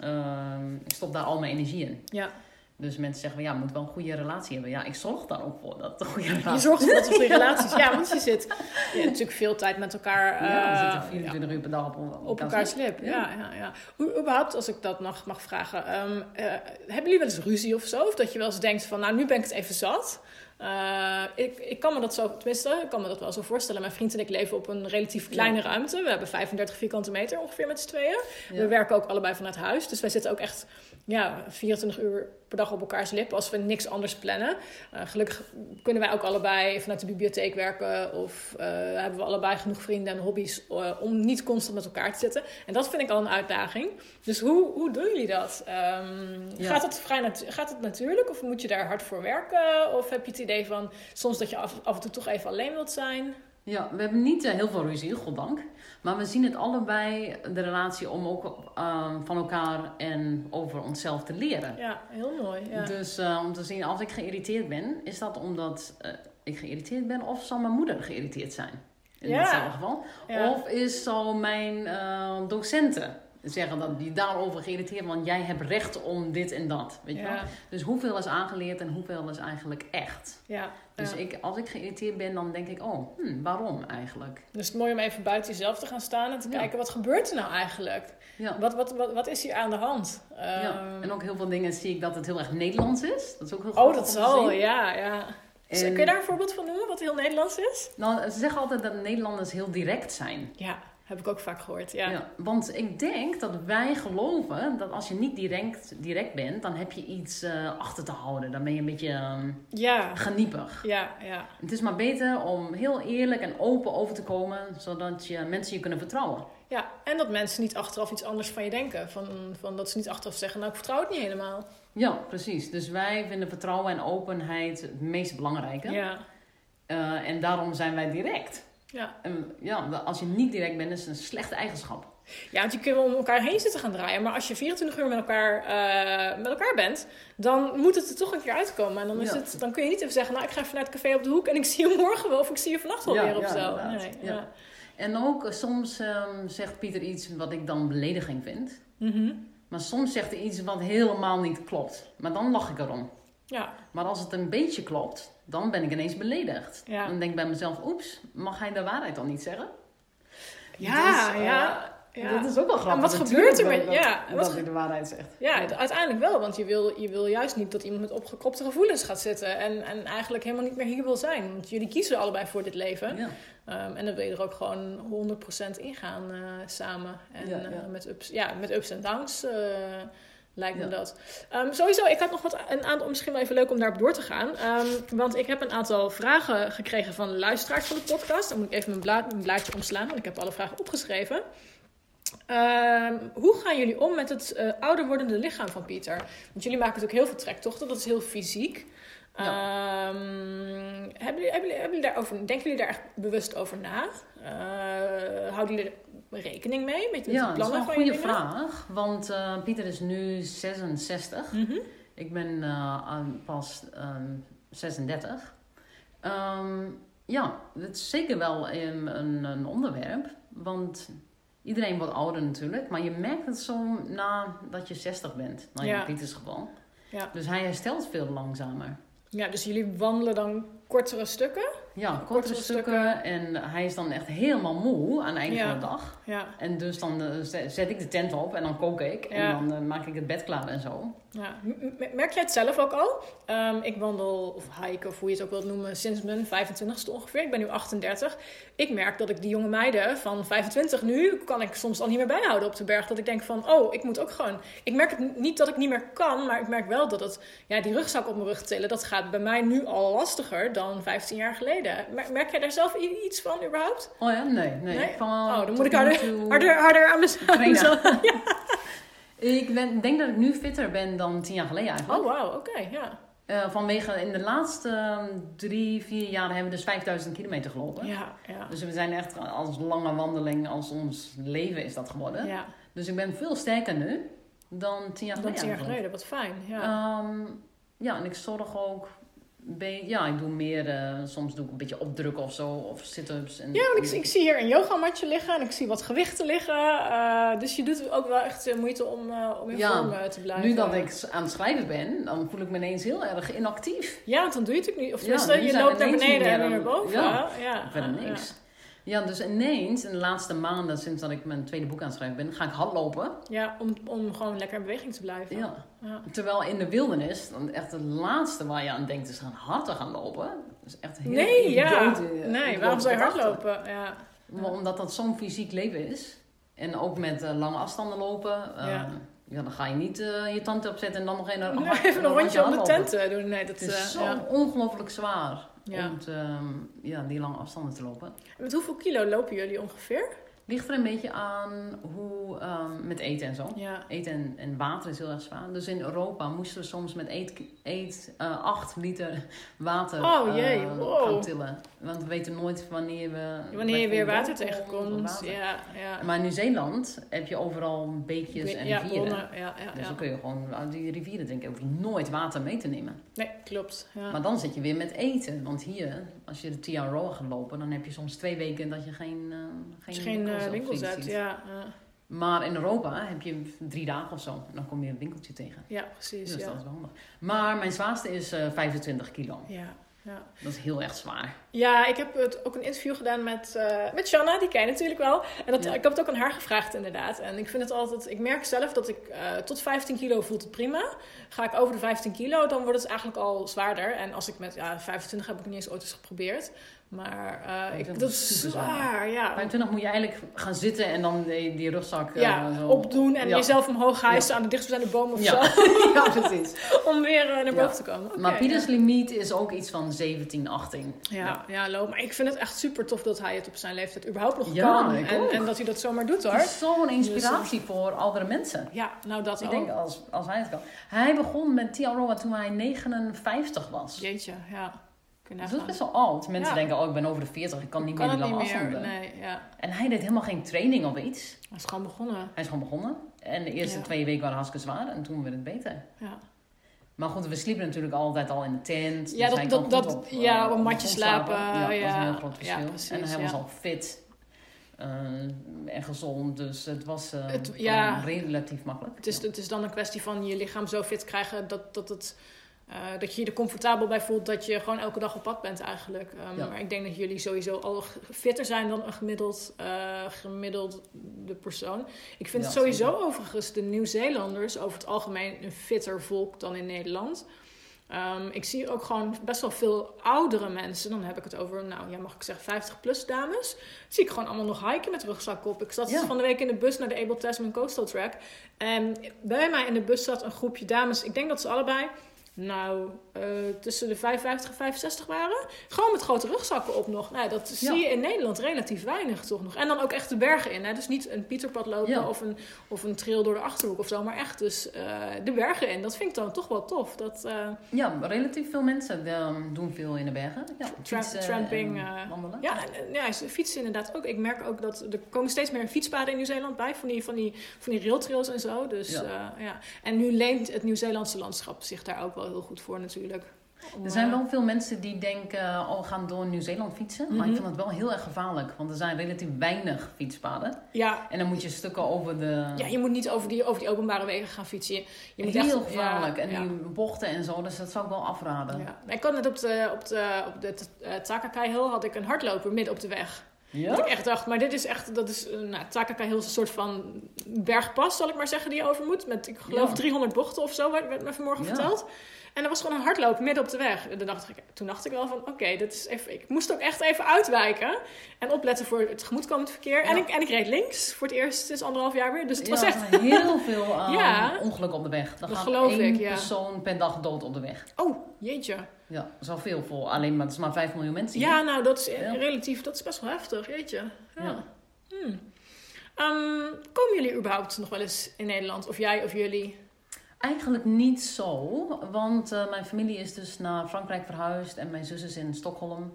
ehm, ik stop daar al mijn energie in. Dus mensen zeggen, van, ja, moet wel een goede relatie hebben. Ja, ik zorg daar ook voor dat het een goede relatie Je zorgt ervoor dat goede relaties Ja, want je zit je hebt natuurlijk veel tijd met elkaar Ja, we eh, zitten 24 uur per dag op, op, op elkaars lip. Ja. Ja, ja, Hoe, überhaupt, als ik dat mag, mag vragen, ehm, eh, hebben jullie wel eens ruzie of zo? Of dat je wel eens denkt van, nou, nu ben ik het even zat. Eh, ik, ik kan me dat zo, tenminste, ik kan me dat wel zo voorstellen. Mijn vriend en ik leven op een relatief kleine ruimte. We hebben 35 vierkante meter ongeveer met z'n tweeën. Ja. We werken ook allebei vanuit huis. Dus wij zitten ook echt ja, 24 uur per dag op elkaars lip als we niks anders plannen. Eh, gelukkig kunnen wij ook allebei vanuit de bibliotheek werken. Of eh, hebben we allebei genoeg vrienden en hobby's eh, om niet constant met elkaar te zitten. En dat vind ik al een uitdaging. Dus hoe, hoe doen jullie dat? Ehm, Ja. gaat, het vrij gaat het natuurlijk of moet je daar hard voor werken? Of heb je het idee van soms dat je af, af en toe toch even alleen wilt zijn? Ja, we hebben niet heel veel ruzie, goddank. Maar we zien het allebei, de relatie, om ook ehm, van elkaar en over onszelf te leren. Ja, heel mooi. Ja. Dus eh, om te zien, als ik geïrriteerd ben, is dat omdat eh, ik geïrriteerd ben of zal mijn moeder geïrriteerd zijn? In Ja. hetzelfde geval. Ja. Of is zal mijn eh, docenten zeggen dat die daarover geïrriteerd, want jij hebt recht om dit en dat. Weet je wel? Dus hoeveel is aangeleerd en hoeveel is eigenlijk echt? ja, Dus ik, als ik geïrriteerd ben, dan denk ik, oh, hm, waarom eigenlijk? Dus het is mooi om even buiten jezelf te gaan staan en te kijken wat gebeurt er nou eigenlijk? Ja. Wat, wat, wat, wat is hier aan de hand? ja. Ehm, En ook heel veel dingen zie ik dat het heel erg Nederlands is. Dat is ook heel oh, grappig dat zal, ja, ja. En- Kun je daar een voorbeeld van noemen, wat heel Nederlands is? Nou, ze zeggen altijd dat Nederlanders heel direct zijn. Ja, heb ik ook vaak gehoord, ja. Ja. want ik denk dat wij geloven dat als je niet direct, direct bent, dan heb je iets eh, achter te houden. Dan ben je een beetje ehm, Ja, geniepig. ja, ja. Het is maar beter om heel eerlijk en open over te komen, zodat je mensen je kunnen vertrouwen. Ja, en dat mensen niet achteraf iets anders van je denken. Van, van dat ze niet achteraf zeggen, nou, ik vertrouw het niet helemaal. Ja, precies. Dus wij vinden vertrouwen en openheid het meest belangrijke. Ja, Eh, en daarom zijn wij direct. Ja. En ja, als je niet direct bent, is het een slechte eigenschap. Ja, want je kunt wel om elkaar heen zitten gaan draaien. Maar als je 24 uur met elkaar, eh, met elkaar bent, dan moet het er toch een keer uitkomen. En dan, is Ja. het, dan kun je niet even zeggen, nou, ik ga even naar het café op de hoek en ik zie je morgen wel of ik zie je vannacht wel Ja, weer of zo. Nee, Ja. ja. En ook eh, soms ehm, zegt Pieter iets wat ik dan belediging vind. Mhm. Maar soms zegt hij iets wat helemaal niet klopt. Maar dan lach ik erom. Ja, Maar als het een beetje klopt, dan ben ik ineens beledigd. Ja. Dan denk ik bij mezelf, oeps, mag hij de waarheid dan niet zeggen? ja, Dus, eh, ja. ja. Dat is ook wel grappig. En wat natuurlijk, gebeurt er met- ja, wat Dat hij de waarheid zegt. Ja, uiteindelijk wel, want je wil, je wil juist niet dat iemand met opgekropte gevoelens gaat zitten en, en eigenlijk helemaal niet meer hier wil zijn. Want jullie kiezen allebei voor dit leven. Ja. Ehm, en dan wil je er ook gewoon 100% ingaan eh samen. En Ja, eh, met, ups, ja, met ups en downs lijkt me Ja. dat. Ehm, sowieso, ik had nog wat, een aantal, misschien wel even leuk om daarop door te gaan. Ehm, want ik heb een aantal vragen gekregen van luisteraars van de podcast. Dan moet ik even mijn, blaad, mijn blaadje omslaan, want ik heb alle vragen opgeschreven. Ehm, hoe gaan jullie om met het eh, ouder wordende lichaam van Pieter? Want jullie maken natuurlijk heel veel trektochten, dat is heel fysiek. Hebben, jullie, hebben, jullie, hebben jullie daarover, denken jullie daar echt bewust over na? Eh, houden jullie rekening mee met, met Ja, de dat is wel plannen een van goede vraag. Want eh, Pieter is nu 66. Mhm. Ik ben eh, pas ehm, 36. Ehm, ja, het is zeker wel een, een, een onderwerp. Want iedereen wordt ouder natuurlijk. Maar je merkt het zo nadat je 60 bent. Nou Ja. in Pieters geval. Ja. Dus hij herstelt veel langzamer. Ja, dus jullie wandelen dan kortere stukken. Ja, kortere kortere stukken. En hij is dan echt helemaal moe aan het einde Ja. van de dag. Ja, En dus dan eh, zet ik de tent op en dan kook ik. En Ja. dan eh, maak ik het bed klaar en zo. ja. Merk jij het zelf ook al? Ehm, ik wandel, of hike, of hoe je het ook wilt noemen, sinds mijn 25ste ongeveer. Ik ben nu 38. Ik merk dat ik die jonge meiden van 25 nu, kan ik soms al niet meer bijhouden op de berg. Dat ik denk van, oh, ik moet ook gewoon... Ik merk het niet dat ik niet meer kan, maar ik merk wel dat het... Ja, die rugzak op mijn rug tillen, dat gaat bij mij nu al lastiger dan 15 jaar geleden. Mer- Merk jij daar zelf iets van überhaupt? Oh ja, nee. nee. Nee? Van, Oh, dan moet ik harder, toe- harder, harder aan mezelf... Trainen. Ik ben, denk dat ik nu fitter ben dan tien jaar geleden eigenlijk. Oh, wauw, oké, ja. Eh, vanwege in de laatste ehm, drie, vier jaar hebben we dus 5000 kilometer gelopen. Ja, ja. Dus we zijn echt als lange wandeling, als ons leven is dat geworden. Ja, Dus ik ben veel sterker nu dan tien jaar dan geleden. tien jaar geleden, wat fijn. Ja. Ehm, ja, en ik zorg ook. Be- ja, ik doe meer. eh, soms doe ik een beetje opdrukken of zo. Of sit-ups. En, Ja, want ik, ik zie hier een yogamatje liggen en ik zie wat gewichten liggen. eh, dus je doet ook wel echt eh, moeite om, om in Ja, vorm te blijven. Nu dat ik aan het schrijven ben, dan voel ik me ineens heel erg inactief. Ja, want dan doe je het ook niet. Of Ja, je loopt naar beneden en weer boven. ja, ja. Verder niks. Ja, dus ineens in de laatste maanden sinds dat ik mijn tweede boek aan het schrijven ben, ga ik hardlopen. Ja, om, om gewoon lekker in beweging te blijven. Ja. Ja. Terwijl in de wildernis, dan echt het laatste waar je aan denkt is gaan hard te gaan lopen. Dat is echt heel Nee, ja. idiote- Nee, waarom zou je hardlopen? Ja. Maar Omdat dat zo'n fysiek leven is. En ook met eh, lange afstanden lopen. eh, Ja. ja. dan ga je niet eh, je tand opzetten en dan nog een, Nee, even een rondje om de tent eh, doen. Nee, dat Het is eh, zo ja. ongelooflijk zwaar Ja. om te, ehm, ja, die lange afstanden te lopen. En Met hoeveel kilo lopen jullie ongeveer? Ligt er een beetje aan hoe ehm, met eten en zo. Ja. Eten en, en water is heel erg zwaar. Dus in Europa moesten we soms met eet, eet eh 8 liter water Oh, jee, eh, wow. gaan tillen. Want we weten nooit wanneer we... Wanneer je weer water tegenkomt. Ja, ja. Maar in Nieuw-Zeeland heb je overal beekjes en rivieren. bronnen, ja, ja, Dus dan kun je gewoon uit die rivieren drinken. Hoef je nooit water mee te nemen. Nee, klopt. Ja. Maar dan zit je weer met eten. Want hier, als je de TRO gaat lopen, dan heb je soms twee weken dat je geen, eh je geen winkels eh, winkels ja, ja. Maar in Europa heb je drie dagen of zo. En dan kom je een winkeltje tegen. ja, precies. Dus ja. dat is wel handig. Maar mijn zwaarste is eh 25 kilo. Ja, ja. Dat is heel erg zwaar. ja, ik heb het, ook een interview gedaan met, eh met Shanna, die ken je natuurlijk wel. En dat, Ja. ik heb het ook aan haar gevraagd inderdaad. En ik vind het altijd, ik merk zelf dat ik eh, tot 15 kilo voelt het prima. Ga ik over de 15 kilo, dan wordt het eigenlijk al zwaarder. En als ik met ja, 25 heb ik niet eens ooit eens geprobeerd. Maar eh, ik, dat is zwaar, ja. 25 moet je eigenlijk gaan zitten en dan die, die rugzak eh, Ja, zo opdoen en Ja. jezelf omhoog hijsen aan de dichtstbijzijnde boom of Ja. zo. ja, precies. Om weer eh, naar boven te komen. Maar Pieters limiet is ook iets van 17, 18. Ja, ja, loop. Maar ik vind het echt super tof dat hij het op zijn leeftijd überhaupt nog kan. ik En, en dat hij dat zomaar doet hoor. Het is zo'n inspiratie voor oudere mensen. Ja, nou dat Ik ook. denk als, als hij het kan. Hij begon met Tiaroa toen hij 59 was. Jeetje, ja. Kun je Dus dat is best wel oud. Mensen Ja. denken, oh ik ben over de 40, ik kan niet Kan meer die niet lange afstanden. Nee, ja. En hij deed helemaal geen training of iets. Hij is gewoon begonnen. Hij is gewoon begonnen. En de eerste Ja. twee weken waren hartstikke zwaar en toen werd het beter. Ja, Maar goed, we sliepen natuurlijk altijd al in de tent. Ja, dus dat- dat- dat- op, ja, eh, op een de matje slapen, Ja, dat is ja. een heel groot Ja, verschil. precies, en hij ja. was al fit eh, en gezond, dus het was eh, Het- ja. relatief makkelijk. het is, het is dan een kwestie van je lichaam zo fit krijgen dat, dat, het, eh, dat je je er comfortabel bij voelt dat je gewoon elke dag op pad bent eigenlijk. Ehm, Ja. Maar ik denk dat jullie sowieso al fitter zijn dan een gemiddeld, eh, gemiddelde persoon. Ik vind Ja, het sowieso zeker. overigens de Nieuw-Zeelanders over het algemeen een fitter volk dan in Nederland. Ehm, ik zie ook gewoon best wel veel oudere mensen. Dan heb ik het over, nou ja, mag ik zeggen, 50-plus dames. Zie ik gewoon allemaal nog hiken met rugzak op. Ik zat Ja. van de week in de bus naar de Able Tasman Coastal Track. En bij mij in de bus zat een groepje dames. Ik denk dat ze allebei, nou, eh, tussen de 55 en 65 waren. Gewoon met grote rugzakken op nog. Nou, dat zie je in Nederland relatief weinig toch nog. En dan ook echt de bergen in. Hè? Dus niet een Pieterpad lopen Ja. of, een, of een trail door de Achterhoek of zo. Maar echt dus eh, de bergen in. Dat vind ik dan toch wel tof. Dat, eh, Ja, relatief veel mensen ehm, doen veel in de bergen. Ja, Tra- tramping, en wandelen. Ja, ja, fietsen inderdaad ook. Ik merk ook dat er komen steeds meer fietspaden in Nieuw-Zeeland bij. Van die, van die, van die railtrails en zo. Dus, Ja. ja. ja. En nu leent het Nieuw-Zeelandse landschap zich daar ook wel heel goed voor natuurlijk. Om, Er zijn eh, wel veel mensen die denken, oh, we gaan door Nieuw-Zeeland fietsen. Maar ik Mhm. vind dat wel heel erg gevaarlijk, want er zijn relatief weinig fietspaden. Ja, En dan moet je stukken over de... ja, je moet niet over die, over die openbare wegen gaan fietsen. Je, je moet heel echt, gevaarlijk. Ja, en ja. die bochten en zo, dus dat zou ik wel afraden. Ja. Ik had net op de, op de, op de uh, Takakai Hill had ik een hardloper midden op de weg. Ja? Dat ik echt dacht, maar dit is echt, dat is, eh, nou, Takakai Hill is een soort van bergpas, zal ik maar zeggen, die je over moet. Met, ik geloof, Ja. 300 bochten of zo, werd, werd me vanmorgen verteld. En er was gewoon een hardloper midden op de weg. En dan dacht ik, toen dacht ik wel van, oké, dit is even, ik moest ook echt even uitwijken. En opletten voor het tegemoetkomend verkeer. En, ik, en ik reed links voor het eerst sinds anderhalf jaar weer. Dus het was Ja, echt, er zijn heel veel eh, Ja. ongelukken op de weg. Er Dat gaat geloof één ik, persoon per dag dood op de weg. oh, jeetje. Ja, zoveel voor alleen maar, het is maar 5 miljoen mensen. hier. Ja, nou, dat is relatief, dat is best wel heftig, jeetje. Ja. Ja. Hmm. Ehm, komen jullie überhaupt nog wel eens in Nederland? Of jij of jullie? Eigenlijk niet zo, want eh, mijn familie is dus naar Frankrijk verhuisd en mijn zus is in Stockholm.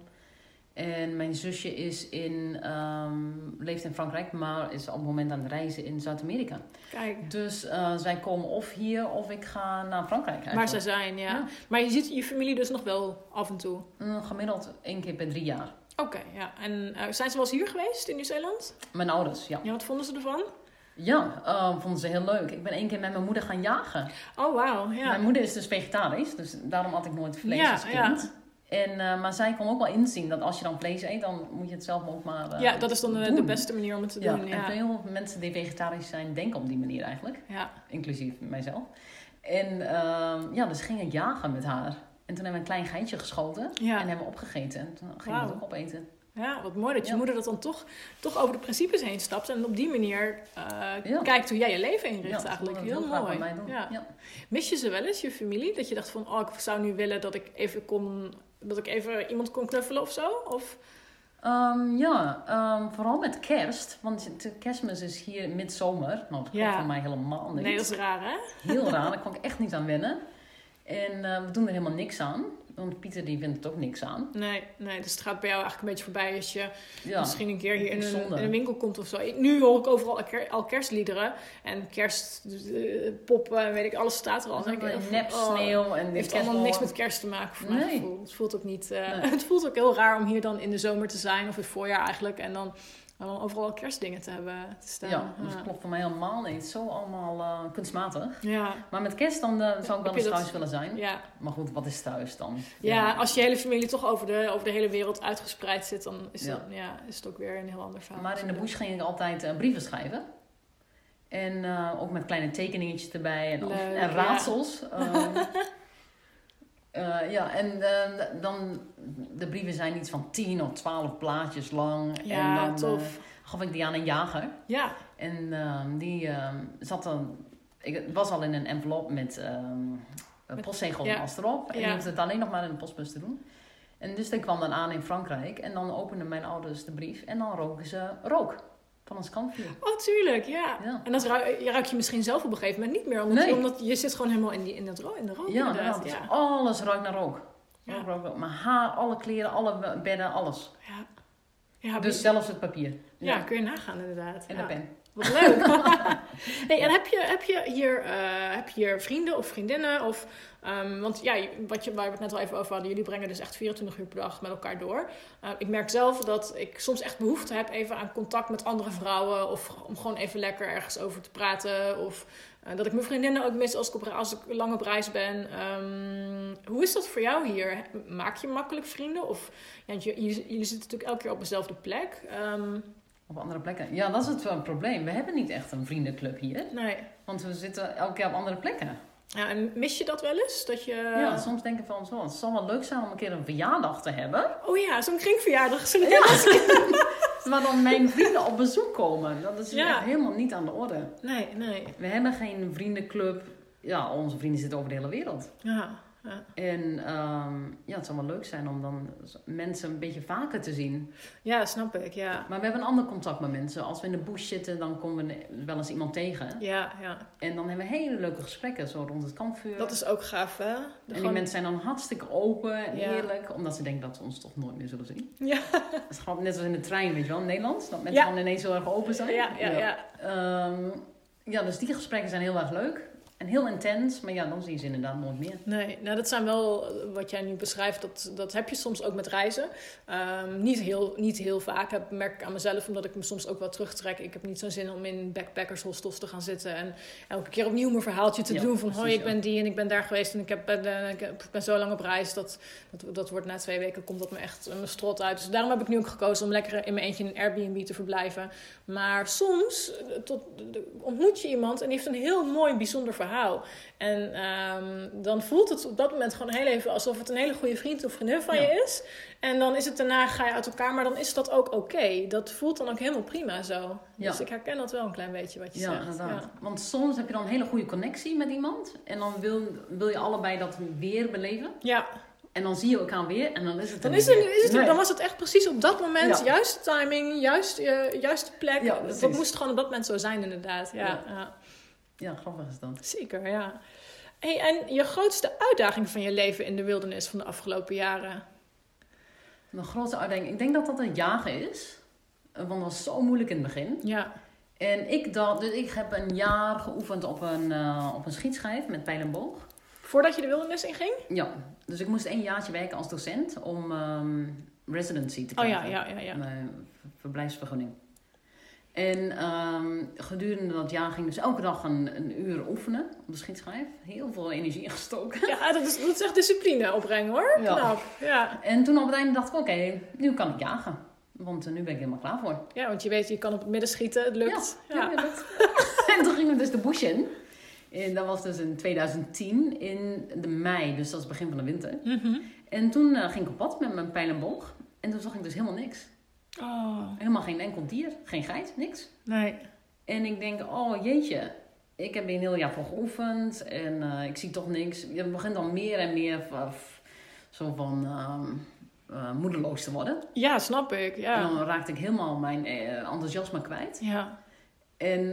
En mijn zusje is in, ehm, leeft in Frankrijk, maar is op het moment aan het reizen in Zuid-Amerika. Kijk, Dus eh, zij komen of hier of ik ga naar Frankrijk waar eigenlijk. ze zijn, ja. Ja. Maar je ziet je familie dus nog wel af en toe. Mm, gemiddeld één keer per drie jaar. Oké, ja. En eh, zijn ze wel eens hier geweest in Nieuw-Zeeland? Mijn ouders, ja. Ja, wat vonden ze ervan? Ja, eh, vonden ze heel leuk. Ik ben één keer met mijn moeder gaan jagen. Oh, wauw, ja. Mijn moeder is dus vegetarisch, dus daarom had ik nooit vlees Ja, als kind. En, eh, maar zij kon ook wel inzien dat als je dan vlees eet, dan moet je het zelf ook maar eh, ja, dat is dan de, beste manier om het te Ja, doen. en Ja. veel mensen die vegetarisch zijn, denken op die manier eigenlijk. ja. Inclusief mijzelf. En ehm, ja, dus ging ik jagen met haar. En toen hebben we een klein geitje geschoten Ja. en hebben we opgegeten. En toen ging we Wauw. het ook opeten. Ja, wat mooi dat je Ja. moeder dat dan toch, toch over de principes heen stapt. En op die manier eh, Ja. kijkt hoe jij je leven inricht Ja, eigenlijk. Heel, mooi. Mis je ze wel eens, je familie? Dat je dacht van, oh, ik zou nu willen dat ik even kon... Dat ik even iemand kon knuffelen of zo? Of, Ehm, ja, ehm, vooral met kerst. Want kerstmis is hier midzomer. Nou, dat klopt voor mij helemaal niet. nee, dat is raar, hè? Heel raar, daar kon ik echt niet aan wennen. En eh, we doen er helemaal niks aan. Want Pieter die vindt het ook niks aan. Nee, nee, dus het gaat bij jou eigenlijk een beetje voorbij als je Ja, misschien een keer hier in een, in een winkel komt of zo. Ik- Nu hoor ik overal al, ker- al kerstliederen en kerstpoppen en weet ik, alles staat er al. Ik, oh, nep sneeuw en Het de heeft allemaal niks met kerst te maken voor Nee. gevoel. Het voelt ook niet. eh, Nee. het voelt ook heel raar om hier dan in de zomer te zijn of in het voorjaar eigenlijk en dan, dan overal al kerstdingen te hebben te staan. Ja, dus dat klopt voor mij helemaal niet. Zo allemaal eh, kunstmatig. ja. Maar met kerst dan eh, zou ik wel eens dat- thuis willen zijn. Ja. Maar goed, wat is thuis dan? ja, als je hele familie toch over de, over de hele wereld uitgespreid zit, dan is, dat, ja, is het ook weer een heel ander verhaal. Maar in de bush ging ik altijd eh, brieven schrijven. En ook met kleine tekeningetjes erbij en, en raadsels. Eh, ja, en eh, dan, de brieven zijn iets van 10 of 12 plaatjes lang. Ja, en dan tof. eh, gaf ik die aan een jager. Ja, En die zat dan... Ik het was al in een envelop met een postzegel ja. als erop. En Ja. die hoefde het alleen nog maar in de postbus te doen. En dus die kwam dan aan in Frankrijk. En dan openden mijn ouders de brief. En dan roken ze rook van ons kampvuur. oh tuurlijk, ja. Ja. En dat ruik, je ruik je misschien zelf op een gegeven moment niet meer, omdat, Nee. omdat je zit gewoon helemaal in, die, in, dat ro in de rook Ja. Dus Ja. alles ruikt naar rook. Ja. Rook, rook, rook. Mijn haar, alle kleren, alle bedden, alles. Ja. Ja, Dus zelfs het papier. ja, kun je nagaan inderdaad. En de pen. Wat leuk. hey, en heb je, heb je hier, eh, heb je hier vrienden of vriendinnen? Of, ehm, want ja, wat je, waar we het net al even over hadden, jullie brengen dus echt 24 uur per dag met elkaar door. Eh, ik merk zelf dat ik soms echt behoefte heb even aan contact met andere vrouwen. Of om gewoon even lekker ergens over te praten. Of eh, dat ik mijn vriendinnen ook mis als ik, op, als ik lang op reis ben. Ehm, hoe is dat voor jou hier? Maak je makkelijk vrienden? Of, ja, jullie, jullie zitten natuurlijk elke keer op dezelfde plek. Ehm, Op andere plekken. Ja, dat is het wel probleem. We hebben niet echt een vriendenclub hier. nee. Want we zitten elke keer op andere plekken. Ja, en mis je dat wel eens? Dat je... Ja, soms denk ik van zo, het zal wel leuk zijn om een keer een verjaardag te hebben. Oh ja, zo'n kringverjaardag. Zo'n Maar dan mijn vrienden op bezoek komen. Dat is Ja. echt helemaal niet aan de orde. Nee, nee. We hebben geen vriendenclub. Ja, onze vrienden zitten over de hele wereld. Ja, ja. En ehm, ja, het zou wel leuk zijn om dan mensen een beetje vaker te zien. ja, snap ik. Ja, Maar we hebben een ander contact met mensen. Als we in de bush zitten, dan komen we wel eens iemand tegen. ja, ja. En dan hebben we hele leuke gesprekken, zo rond het kampvuur. Dat is ook gaaf, hè? De En die mensen zijn dan hartstikke open en Ja. eerlijk. Omdat ze denken dat ze ons toch nooit meer zullen zien. Ja, Dat is gewoon net als in de trein, weet je wel, in Nederland. Dat mensen Ja. dan ineens heel erg open zijn. ja, ja. ja. Ehm, ja, dus die gesprekken zijn heel erg leuk. En heel intens, maar ja, dan zie je ze inderdaad nooit meer. Nee, nou dat zijn wel eh, wat jij nu beschrijft, dat, dat heb je soms ook met reizen. Ehm, niet, heel, niet heel vaak, dat merk ik aan mezelf, omdat ik me soms ook wel terugtrek. Ik heb niet zo'n zin om in backpackershostels te gaan zitten en elke keer opnieuw mijn verhaaltje te Ja, doen. Van hoi, ik ben die en ik ben daar geweest en ik, heb, ben, ik ben zo lang op reis. Dat, dat, dat wordt na twee weken, komt dat me echt eh, mijn strot uit. Dus daarom heb ik nu ook gekozen om lekker in mijn eentje in een Airbnb te verblijven. Maar soms eh, tot, ontmoet je iemand en die heeft een heel mooi, bijzonder verhaal. En ehm, dan voelt het op dat moment gewoon heel even alsof het een hele goede vriend of vriendin van Ja. je is. En dan is het daarna, ga je uit elkaar, maar dan is dat ook oké. Dat voelt dan ook helemaal prima zo. Ja. Dus ik herken dat wel een klein beetje wat je Ja, zegt. inderdaad. Ja. Want soms heb je dan een hele goede connectie met iemand. En dan wil, wil je allebei dat weer beleven. ja, En dan zie je elkaar weer en dan is het dan, is het, is het, Nee. dan was het echt precies op dat moment, Ja. juiste timing, juist, eh, juiste plek. Ja, dat moest gewoon op dat moment zo zijn inderdaad. Ja, Ja. Ja. Grappig is dat. zeker, ja. Hey, en je grootste uitdaging van je leven in de wildernis van de afgelopen jaren? Mijn grootste uitdaging, ik denk dat dat het jagen is. Want dat was zo moeilijk in het begin. Ja, En ik, dacht, dus ik heb een jaar geoefend op een, eh, op een schietschijf met pijl en boog. voordat je de wildernis inging? Ja, dus ik moest een jaartje werken als docent om ehm, residency te Oh krijgen. ja, ja, ja, ja. Mijn verblijfsvergunning. En ehm, gedurende dat jaar ging ik dus elke dag een, een uur oefenen op de schietschijf. Heel veel energie ingestoken. Ja, dat is, dat is echt discipline opbrengen hoor. Ja. Knap. Ja. En toen op het einde dacht ik, oké, nu kan ik jagen. Want eh, nu ben ik helemaal klaar voor. ja, want je weet, je kan op het midden schieten, het lukt. Ja, Ja. ja, dat- en toen gingen we dus de bush in. En dat was dus in 2010 in de mei, dus dat is het begin van de winter. Mhm. En toen eh, ging ik op pad met mijn pijl en boog. En toen zag ik dus helemaal niks. Oh, Helemaal geen enkel dier, geen geit, niks. nee. En ik denk, oh jeetje, ik heb hier een heel jaar voor geoefend en eh, ik zie toch niks. Je begint dan meer en meer van, zo van eh, moedeloos te worden. Ja, snap ik. En Ja. dan raakte ik helemaal mijn eh, enthousiasme kwijt. Ja. En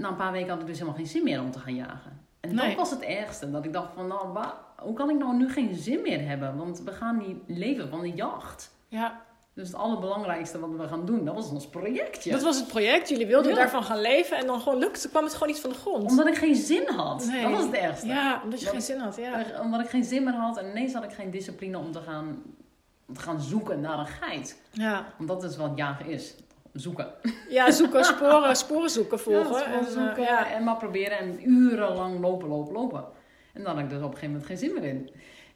na een paar weken had ik dus helemaal geen zin meer om te gaan jagen. En Nee. dat was het ergste. Dat ik dacht van, nou, waar, hoe kan ik nou nu geen zin meer hebben? Want we gaan niet leven van de jacht. ja. Dus het allerbelangrijkste wat we gaan doen, dat was ons projectje. Dat was het project. Jullie wilden Ja. daarvan gaan leven en dan gewoon lukte, kwam het gewoon niet van de grond. Omdat ik geen zin had. Nee. Dat was het ergste. Ja, omdat je Dat- geen zin had. Ja. Eh, Omdat ik geen zin meer had en ineens had ik geen discipline om te gaan, te gaan zoeken naar een geit. Ja. Want dat is wat jagen is. Zoeken. ja, zoeken, sporen, sporen zoeken, volgen. Ja, gewoon en, eh, zoeken ja. en maar proberen en urenlang lopen, lopen, lopen. En dan had ik dus op een gegeven moment geen zin meer in.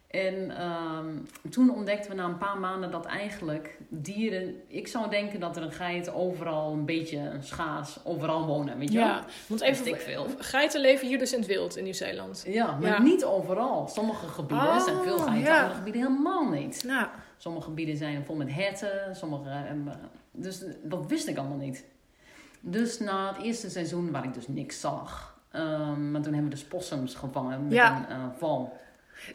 En ehm, toen ontdekten we na een paar maanden dat eigenlijk dieren... Ik zou denken dat er een geit overal een beetje schaars overal wonen, weet je wel? Ja, want ik even, veel. geiten leven hier dus in het wild in Nieuw-Zeeland. Ja, maar Ja. niet overal. Sommige gebieden Oh, zijn veel geiten, ja. andere gebieden helemaal niet. Nou, Sommige gebieden zijn vol met herten, sommige... ehm, dus dat wist ik allemaal niet. Dus na het eerste seizoen, waar ik dus niks zag... ehm, maar toen hebben we dus possums gevangen met Ja. een eh, val.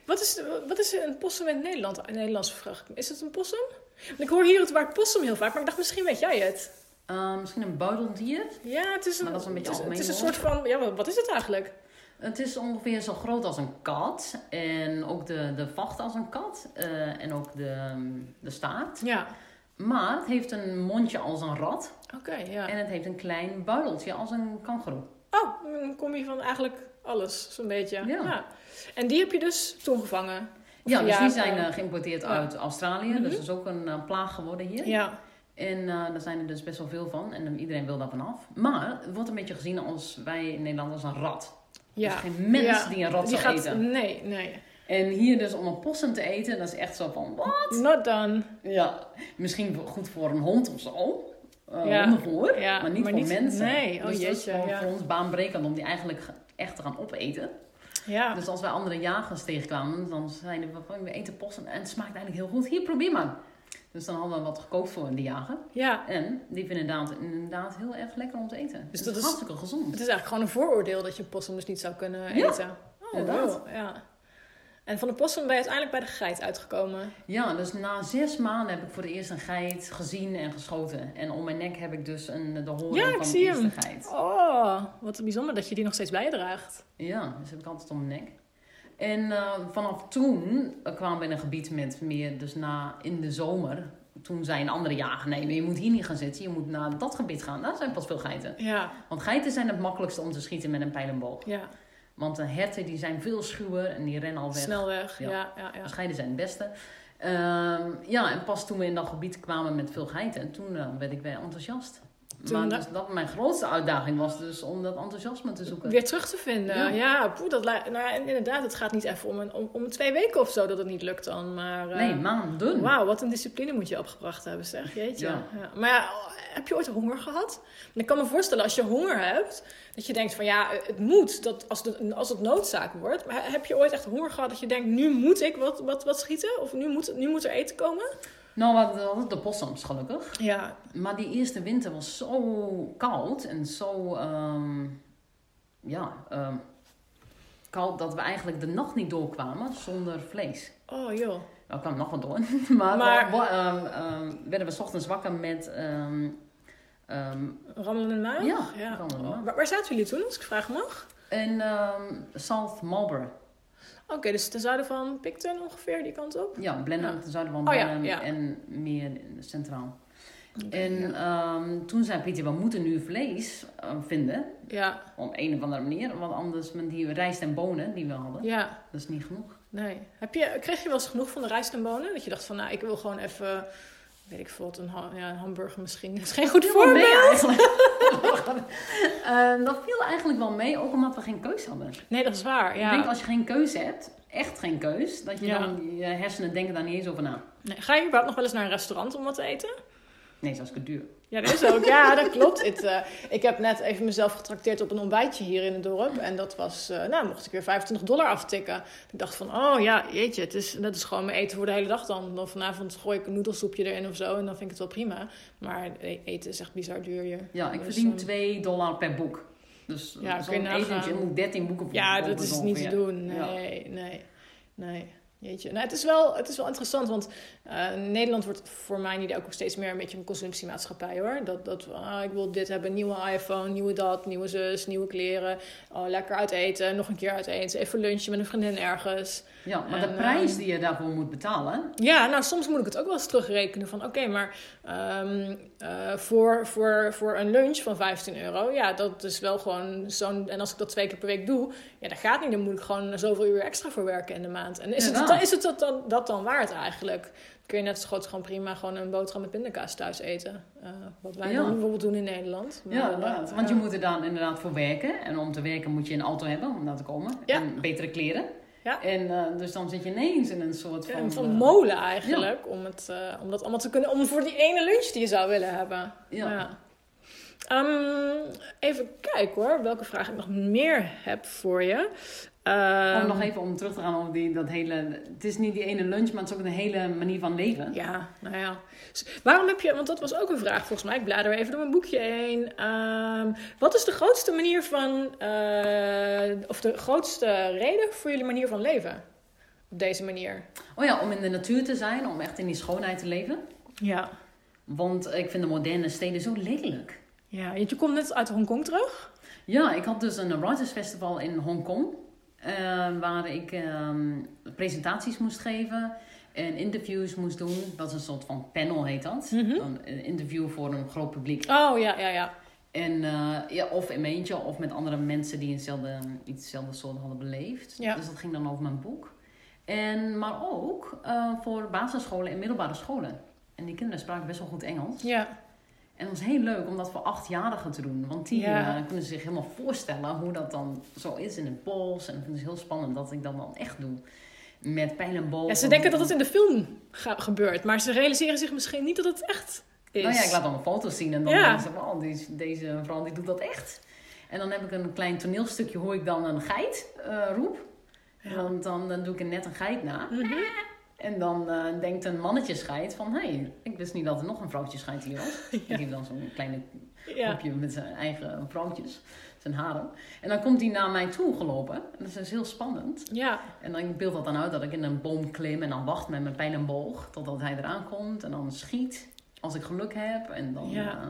Wat is, wat is een possum in het Nederland? In Nederlands vraag. Is het een possum? Want ik hoor hier het woord possum heel vaak, maar ik dacht misschien weet jij het. Eh, misschien een buideldier. Ja, het is een, dat is een beetje het is, het is een soort van, ja, wat- is het eigenlijk? Het is ongeveer zo groot als een kat. En ook de, de vacht als een kat. eh, en ook de, de staart. Ja, Maar het heeft een mondje als een rat. oké, ja. En het heeft een klein buideltje als een kangoeroe. Oh, een combi van eigenlijk alles, zo'n beetje. Ja. En die heb je dus toen gevangen? Ja, dus die zijn eh, eh, geïmporteerd ja. uit Australië. Mhm. Dus dat is ook een eh, plaag geworden hier. Ja, En daar zijn er dus best wel veel van. En iedereen wil daar vanaf. Maar het wordt een beetje gezien als wij in Nederland als een rat. ja. Dus geen mens Ja. die een rat Die gaat, eten. nee, nee. En hier dus om een possum te eten, dat is echt zo van... Wat? Not done. Ja, misschien goed voor een hond of zo. Ja. hondenvoer. Ja, maar niet maar voor niet- mensen. nee, oh dus dat is jeetje, voor, ja. voor ons baanbrekend om die eigenlijk echt te gaan opeten. Ja. Dus als wij andere jagers tegenkwamen, dan zeiden we van we eten possum en het smaakt eigenlijk heel goed. Hier, probeer maar. Dus dan hadden we wat gekookt voor de jager. ja. En die vinden inderdaad, inderdaad heel erg lekker om te eten. Dus Dus dat is- hartstikke gezond. Het is eigenlijk gewoon een vooroordeel dat je possum dus niet zou kunnen Ja, eten. Oh, inderdaad. wow, ja. En van de possum ben je uiteindelijk bij de geit uitgekomen. Ja, dus na zes maanden heb ik voor de eerst een geit gezien en geschoten. En om mijn nek heb ik dus een, de hoorn Ja, ik van zie de eerste hem. geit. Oh, wat bijzonder dat je die nog steeds bij je draagt. Ja, dus heb ik altijd om mijn nek. En eh, vanaf toen kwamen we in een gebied met meer, dus na in de zomer. Toen zei een andere jager, nee, maar je moet hier niet gaan zitten. Je moet naar dat gebied gaan. Daar zijn pas veel geiten. Ja, Want geiten zijn het makkelijkste om te schieten met een pijl en boog. ja. Want de herten die zijn veel schuwer en die rennen al weg. Snel weg. Ja. Ja, ja, ja. Scheiden zijn het beste. Ehm, ja, en pas toen we in dat gebied kwamen met veel geiten, toen eh, werd ik weer enthousiast. Toen maar dus dat mijn grootste uitdaging was dus om dat enthousiasme te zoeken. Weer terug te vinden. Ja. Ja, poeh, dat nou, en inderdaad, het gaat niet even om, een, om, om twee weken of zo dat het niet lukt dan. Maar, eh, Nee, maanden. Wauw, wat een discipline moet je opgebracht hebben, zeg. Jeetje. Ja. Ja. Maar ja, heb je ooit honger gehad? En ik kan me voorstellen, als je honger hebt, dat je denkt van ja, het moet, dat als, het, als het noodzaak wordt. Maar heb je ooit echt honger gehad dat je denkt, nu moet ik wat, wat, wat schieten? Of nu moet, nu moet er eten komen? Nou, we hadden altijd de possums gelukkig. Ja, Maar die eerste winter was zo koud en zo, ehm, ja, ehm, koud dat we eigenlijk de nacht niet doorkwamen zonder vlees. oh joh. Nou, kwam nog wat door. maar Maar- ehm, werden we 's ochtends wakker met, ehm, ehm, maag? Ja, maag. Waar, waar zaten jullie toen, als ik vragen mag? ehm, South Marlborough. Oké, dus ten zuiden van Picton ongeveer, die kant op? Ja, Blenheim, Ja. ten zuiden van Oh ja, Blenheim ja. en meer centraal. En ja. ehm, toen zei Pieter, we moeten nu vlees vinden. Ja, Op een of andere manier. Want anders met die rijst en bonen die we hadden, ja. dat is niet genoeg. Nee. Heb je, kreeg je wel eens genoeg van de rijst en bonen? Dat je dacht van, nou, ik wil gewoon even, weet ik veel, wat, een, ha- ja, een hamburger misschien. Dat is geen goed voorbeeld. eigenlijk. Eh, dat viel eigenlijk wel mee, ook omdat we geen keus hadden. Nee, dat is waar, Ik denk ja. als je geen keuze hebt, echt geen keus, dat je Ja. dan je hersenen denken daar niet eens over na. Nee. Ga je überhaupt nog wel eens naar een restaurant om wat te eten? Nee, dat is hartstikke duur. Ja, dat is ook. Ja, dat klopt. Eh, ik heb net even mezelf getrakteerd op een ontbijtje hier in het dorp. En dat was, eh, nou, mocht ik weer 25 dollar aftikken. Ik dacht van, oh ja, jeetje, het is, dat is gewoon mijn eten voor de hele dag dan. Dan vanavond gooi ik een noedelsoepje erin of zo en dan vind ik het wel prima. Maar e- eten is echt bizar duur hier. Ja, ik Dus, verdien ehm, 2 dollar per boek. Dus Ja, zo'n etentje moet 13 boeken voor Ja, dat is niet te doen. Ja. Nee, nee, nee. Jeetje. Nou, het, is wel, het is wel interessant, want eh, Nederland wordt voor mijn idee ook steeds meer een beetje een consumptiemaatschappij hoor. Dat, dat ah, ik wil dit hebben, nieuwe iPhone, nieuwe dat, nieuwe zus, nieuwe kleren. Oh, lekker uit eten, nog een keer uit eten, even lunchen met een vriendin ergens. Ja, maar En, de prijs ehm, die je daarvoor moet betalen, Ja, nou soms moet ik het ook wel eens terugrekenen van oké, maar ehm, eh, voor, voor, voor een lunch van 15 euro, ja, dat is wel gewoon zo'n. En als ik dat twee keer per week doe, ja, dat gaat niet. Dan moet ik gewoon zoveel uur extra voor werken in de maand. En is, het, dan, is het dat dan, dat dan waard eigenlijk? Kun je net zo goed gewoon prima gewoon een boterham met pindakaas thuis eten. Eh, wat wij Ja. dan bijvoorbeeld doen in Nederland. Maar, ja, eh, inderdaad. want je moet er dan inderdaad voor werken. En om te werken moet je een auto hebben om daar te komen. Ja. En betere kleren. Ja. En eh, dus dan zit je ineens in een soort van... Een van eh, molen eigenlijk, om, het, eh, om dat allemaal te kunnen, om voor die ene lunch die je zou willen hebben. Ja. Ehm, even kijken hoor, welke vraag ik nog meer heb voor je. Ehm, Om nog even om terug te gaan over die, dat hele... Het is niet die ene lunch, maar het is ook een hele manier van leven. Ja, nou ja. Dus waarom heb je, want dat was ook een vraag volgens mij. Ik blader even door mijn boekje heen. Ehm, wat is de grootste manier van, eh, of de grootste reden voor jullie manier van leven? Op deze manier. Oh ja, om in de natuur te zijn, om echt in die schoonheid te leven. Ja. Want ik vind de moderne steden zo lelijk. Ja, je komt net uit Hongkong terug. Ja, ik had dus een Writers Festival in Hongkong. Eh, waar ik ehm, presentaties moest geven en interviews moest doen. Dat is een soort van panel heet dat. Een, een interview voor een groot publiek. Oh ja, ja, ja. En eh, ja, of in mijn eentje of met andere mensen die eenzelfde, iets hetzelfde soort hadden beleefd. Ja. Dus dat ging dan over mijn boek. En, maar ook eh, voor basisscholen en middelbare scholen. En die kinderen spraken best wel goed Engels. Ja, En het was heel leuk om dat voor achtjarigen te doen. Want die Ja. eh, kunnen zich helemaal voorstellen hoe dat dan zo is in het bos. En ik vind het heel spannend dat ik dat dan echt doe. Met pijl en boog. ja ze denken dat het in de film gebeurt, maar ze realiseren zich misschien niet dat het echt is. Nou ja, ik laat dan een foto's zien en dan Ja. denken ze, wow, deze, deze vrouw die doet dat echt. En dan heb ik een klein toneelstukje, hoor ik dan een geit eh, roep. Ja. Want dan, dan doe ik er net een geit na. Mhm. En dan eh, denkt een mannetje scheid van, hé, hey, ik wist niet dat er nog een vrouwtje scheid hier was. Die heeft dan zo'n kleine Ja. groepje met zijn eigen vrouwtjes, zijn harem. En dan komt hij naar mij toe gelopen. En dat is heel spannend. Ja, En dan beeld dat dan uit dat ik in een boom klim en dan wacht met mijn pijl en boog totdat hij eraan komt. En dan schiet als ik geluk heb. En dan Ja. eh,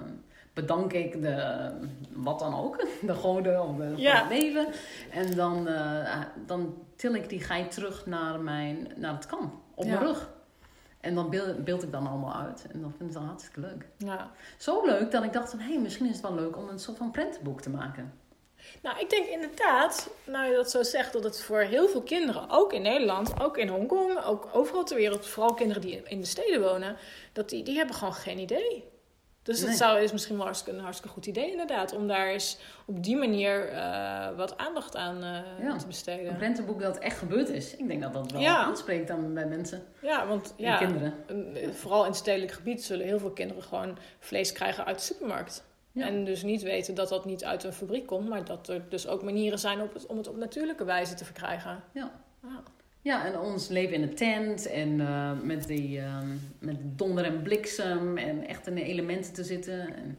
bedank ik de, wat dan ook, de goden of de, Ja. het leven. En dan, eh, dan til ik die geit terug naar, mijn, naar het kamp, op mijn rug. En dan beeld, beeld ik dan allemaal uit. En dan vind ik het dan hartstikke leuk. ja. Zo leuk dat ik dacht van, hé, hey, misschien is het wel leuk om een soort van prentenboek te maken. Nou, ik denk inderdaad, nou je dat zo zegt, dat het voor heel veel kinderen, ook in Nederland, ook in Hongkong, ook overal ter wereld, vooral kinderen die in de steden wonen, dat die, die hebben gewoon geen idee. Dus het zou, is misschien wel hartstikke, een hartstikke goed idee inderdaad, om daar eens op die manier eh, wat aandacht aan eh, Ja. te besteden. Een prentenboek dat echt gebeurd is. Ik denk dat dat wel Ja. aanspreekt dan bij mensen. Ja, want ja, kinderen. vooral in het stedelijk gebied zullen heel veel kinderen gewoon vlees krijgen uit de supermarkt. Ja. En dus niet weten dat dat niet uit een fabriek komt, maar dat er dus ook manieren zijn om het op natuurlijke wijze te verkrijgen. Ja. Ja. Ja, en ons leven in een tent en eh, met, die, ehm, met donder en bliksem en echt in de elementen te zitten. En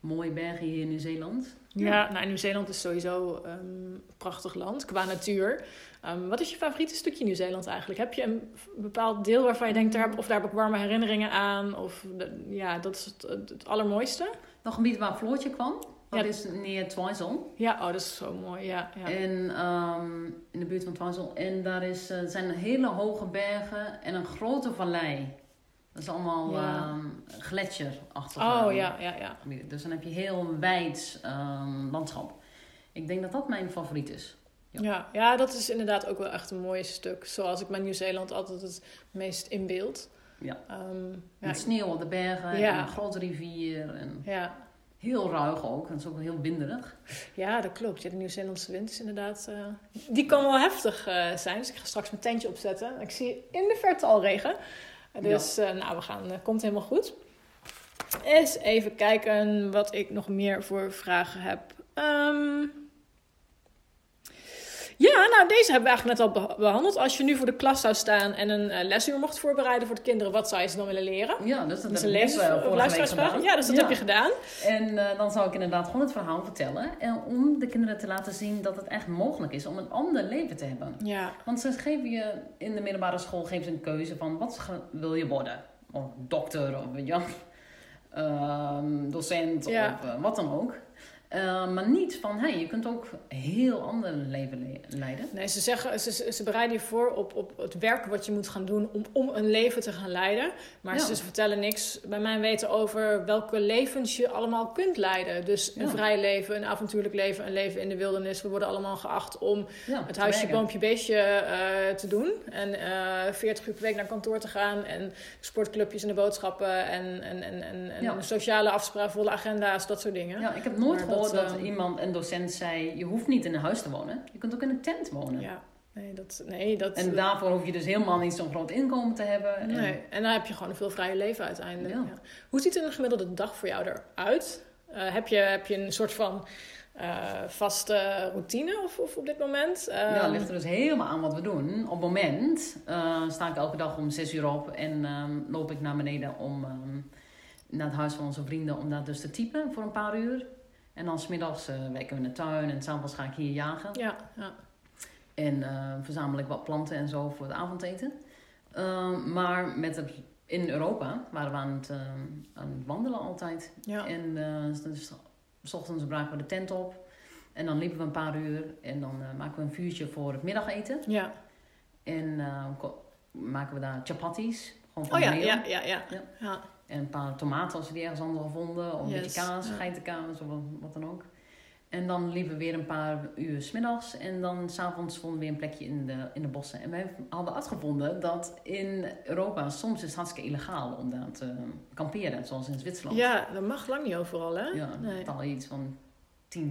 mooie bergen hier in Nieuw-Zeeland. Ja, nou, Nieuw-Zeeland is sowieso ehm, een prachtig land qua natuur. Ehm, wat is je favoriete stukje Nieuw-Zeeland eigenlijk? Heb je een bepaald deel waarvan je denkt, daar heb, of daar heb ik warme herinneringen aan? Of de- ja, dat is het, het, het allermooiste? Nog een gebied waar Floortje kwam. Dat Ja. is neer Twizel. Ja, oh, dat is zo mooi. Ja, ja. En ehm, in de buurt van Twizel. En daar is, eh, zijn hele hoge bergen en een grote vallei. Dat is allemaal Ja. ehm gletsjerachtig. Oh, ja, ja, ja. Dus dan heb je heel wijd ehm, landschap. Ik denk dat dat mijn favoriet is. Ja. Ja. Ja, dat is inderdaad ook wel echt een mooi stuk. Zoals ik mijn Nieuw-Zeeland altijd het meest inbeeld. Ja. Ehm, ja, Met sneeuw op de bergen Ja. en een grote rivier. En ja. Heel ruig ook. En het is ook wel heel winderig. ja, dat klopt. Ja, de Nieuw-Zeelandse wind is inderdaad... eh, die kan wel heftig eh, zijn. Dus ik ga straks mijn tentje opzetten. Ik zie in de verte al regen. Dus eh, nou, we gaan... komt helemaal goed. Eens even kijken wat ik nog meer voor vragen heb. Ehm, Ja, nou, deze hebben we eigenlijk net al beha- behandeld. Als je nu voor de klas zou staan en een eh, lesuur mocht voorbereiden voor de kinderen, wat zou je ze dan willen leren? Ja, dus dat Dat is heb een ook, eh, of gedaan. Ja, dus dat heb je gedaan. En eh, dan zou ik inderdaad gewoon het verhaal vertellen. En om de kinderen te laten zien dat het echt mogelijk is om een ander leven te hebben. Ja, Want ze geven je in de middelbare school geven ze een keuze van wat wil je worden? Of dokter of ehm, docent Ja. of eh, wat dan ook. Eh, maar niet van, hey, je kunt ook heel ander leven le- leiden. nee, ze, zeggen, ze, ze bereiden je voor op, op het werk wat je moet gaan doen om, om een leven te gaan leiden. Maar Ja. ze, ze vertellen niks bij mijn weten over welke levens je allemaal kunt leiden. Dus een Ja. vrij leven, een avontuurlijk leven, een leven in de wildernis. We worden allemaal geacht om Ja, het huisje, werken. boompje, beestje eh, te doen. En eh 40 uur per week naar kantoor te gaan. En sportclubjes en de boodschappen. En, en, en, en, en sociale afspraken, volle agenda's, dat soort dingen. Ja, ik heb nooit gehoord dat, dat, ehm, iemand, een docent zei, je hoeft niet in een huis te wonen. Je kunt ook in een tent wonen. Ja, nee, dat... Nee, dat En daarvoor hoef je dus helemaal niet zo'n groot inkomen te hebben. En- Nee, en dan heb je gewoon een veel vrije leven uiteindelijk. Ja. Ja. Hoe ziet een gemiddelde dag voor jou eruit? Eh, heb, je, heb je een soort van eh, vaste routine of, of op dit moment? Ja, Ehm, het ligt er dus helemaal aan wat we doen. Op het moment eh, sta ik elke dag om zes uur op en ehm, loop ik naar beneden om naar het huis van onze vrienden om daar dus te typen voor een paar uur. En dan smiddags eh werken we in de tuin en s'avonds ga ik hier jagen. Ja, ja. En eh, verzamel ik wat planten en zo voor het avondeten. Ehm, maar met het, in Europa waren we aan het, ehm, aan het wandelen altijd. ja. En eh, dus, s ochtends braken we de tent op. En dan liepen we een paar uur. En dan eh, maken we een vuurtje voor het middageten. ja. En eh, maken we daar chapatis. Gewoon van Oh ja, ja, ja. Ja. ja. En een paar tomaten als we die ergens anders gevonden. Of een Yes, beetje kaas, ja. geitenkaas of wat, dan ook. En dan liepen we weer een paar uur smiddags. En dan s'avonds vonden we weer een plekje in de, in de bossen. En wij hadden uitgevonden dat in Europa soms is het hartstikke illegaal om daar te kamperen. Zoals in Zwitserland. Ja, dat mag lang niet overal, hè? Ja, dan Nee. betaal je iets van 10.000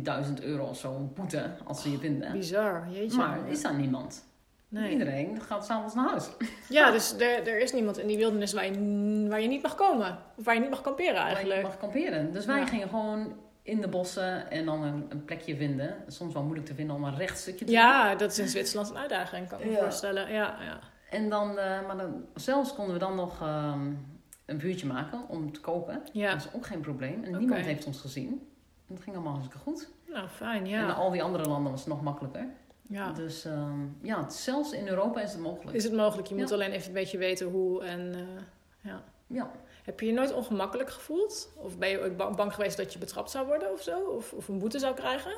euro of zo boete als ze je vinden. Bizar, jeetje. Maar is daar niemand? Nee. Iedereen gaat s'avonds naar huis. Ja, dus er, er is niemand in die wildernis waar je, waar je niet mag komen. Of waar je niet mag kamperen Waar je eigenlijk. mag kamperen. Dus wij Ja. gingen gewoon in de bossen en dan een, een plekje vinden. Soms wel moeilijk te vinden om een recht stukje te Ja, dat is in Zwitserland een uitdaging, kan ik me voorstellen. Ja, ja. En dan, eh, maar dan, zelfs konden we dan nog ehm, een vuurtje maken om te koken. ja. Dat is ook geen probleem. En niemand heeft ons gezien. En het ging allemaal hartstikke goed. Nou, fijn, En in ja. al die andere landen was het nog makkelijker. Ja. Dus ehm, ja, zelfs in Europa is het mogelijk. Is het mogelijk? Je moet Ja. alleen even een beetje weten hoe en... eh, ja. Ja. Heb je je nooit ongemakkelijk gevoeld? Of ben je ba- bang geweest dat je betrapt zou worden of zo? Of, of een boete zou krijgen?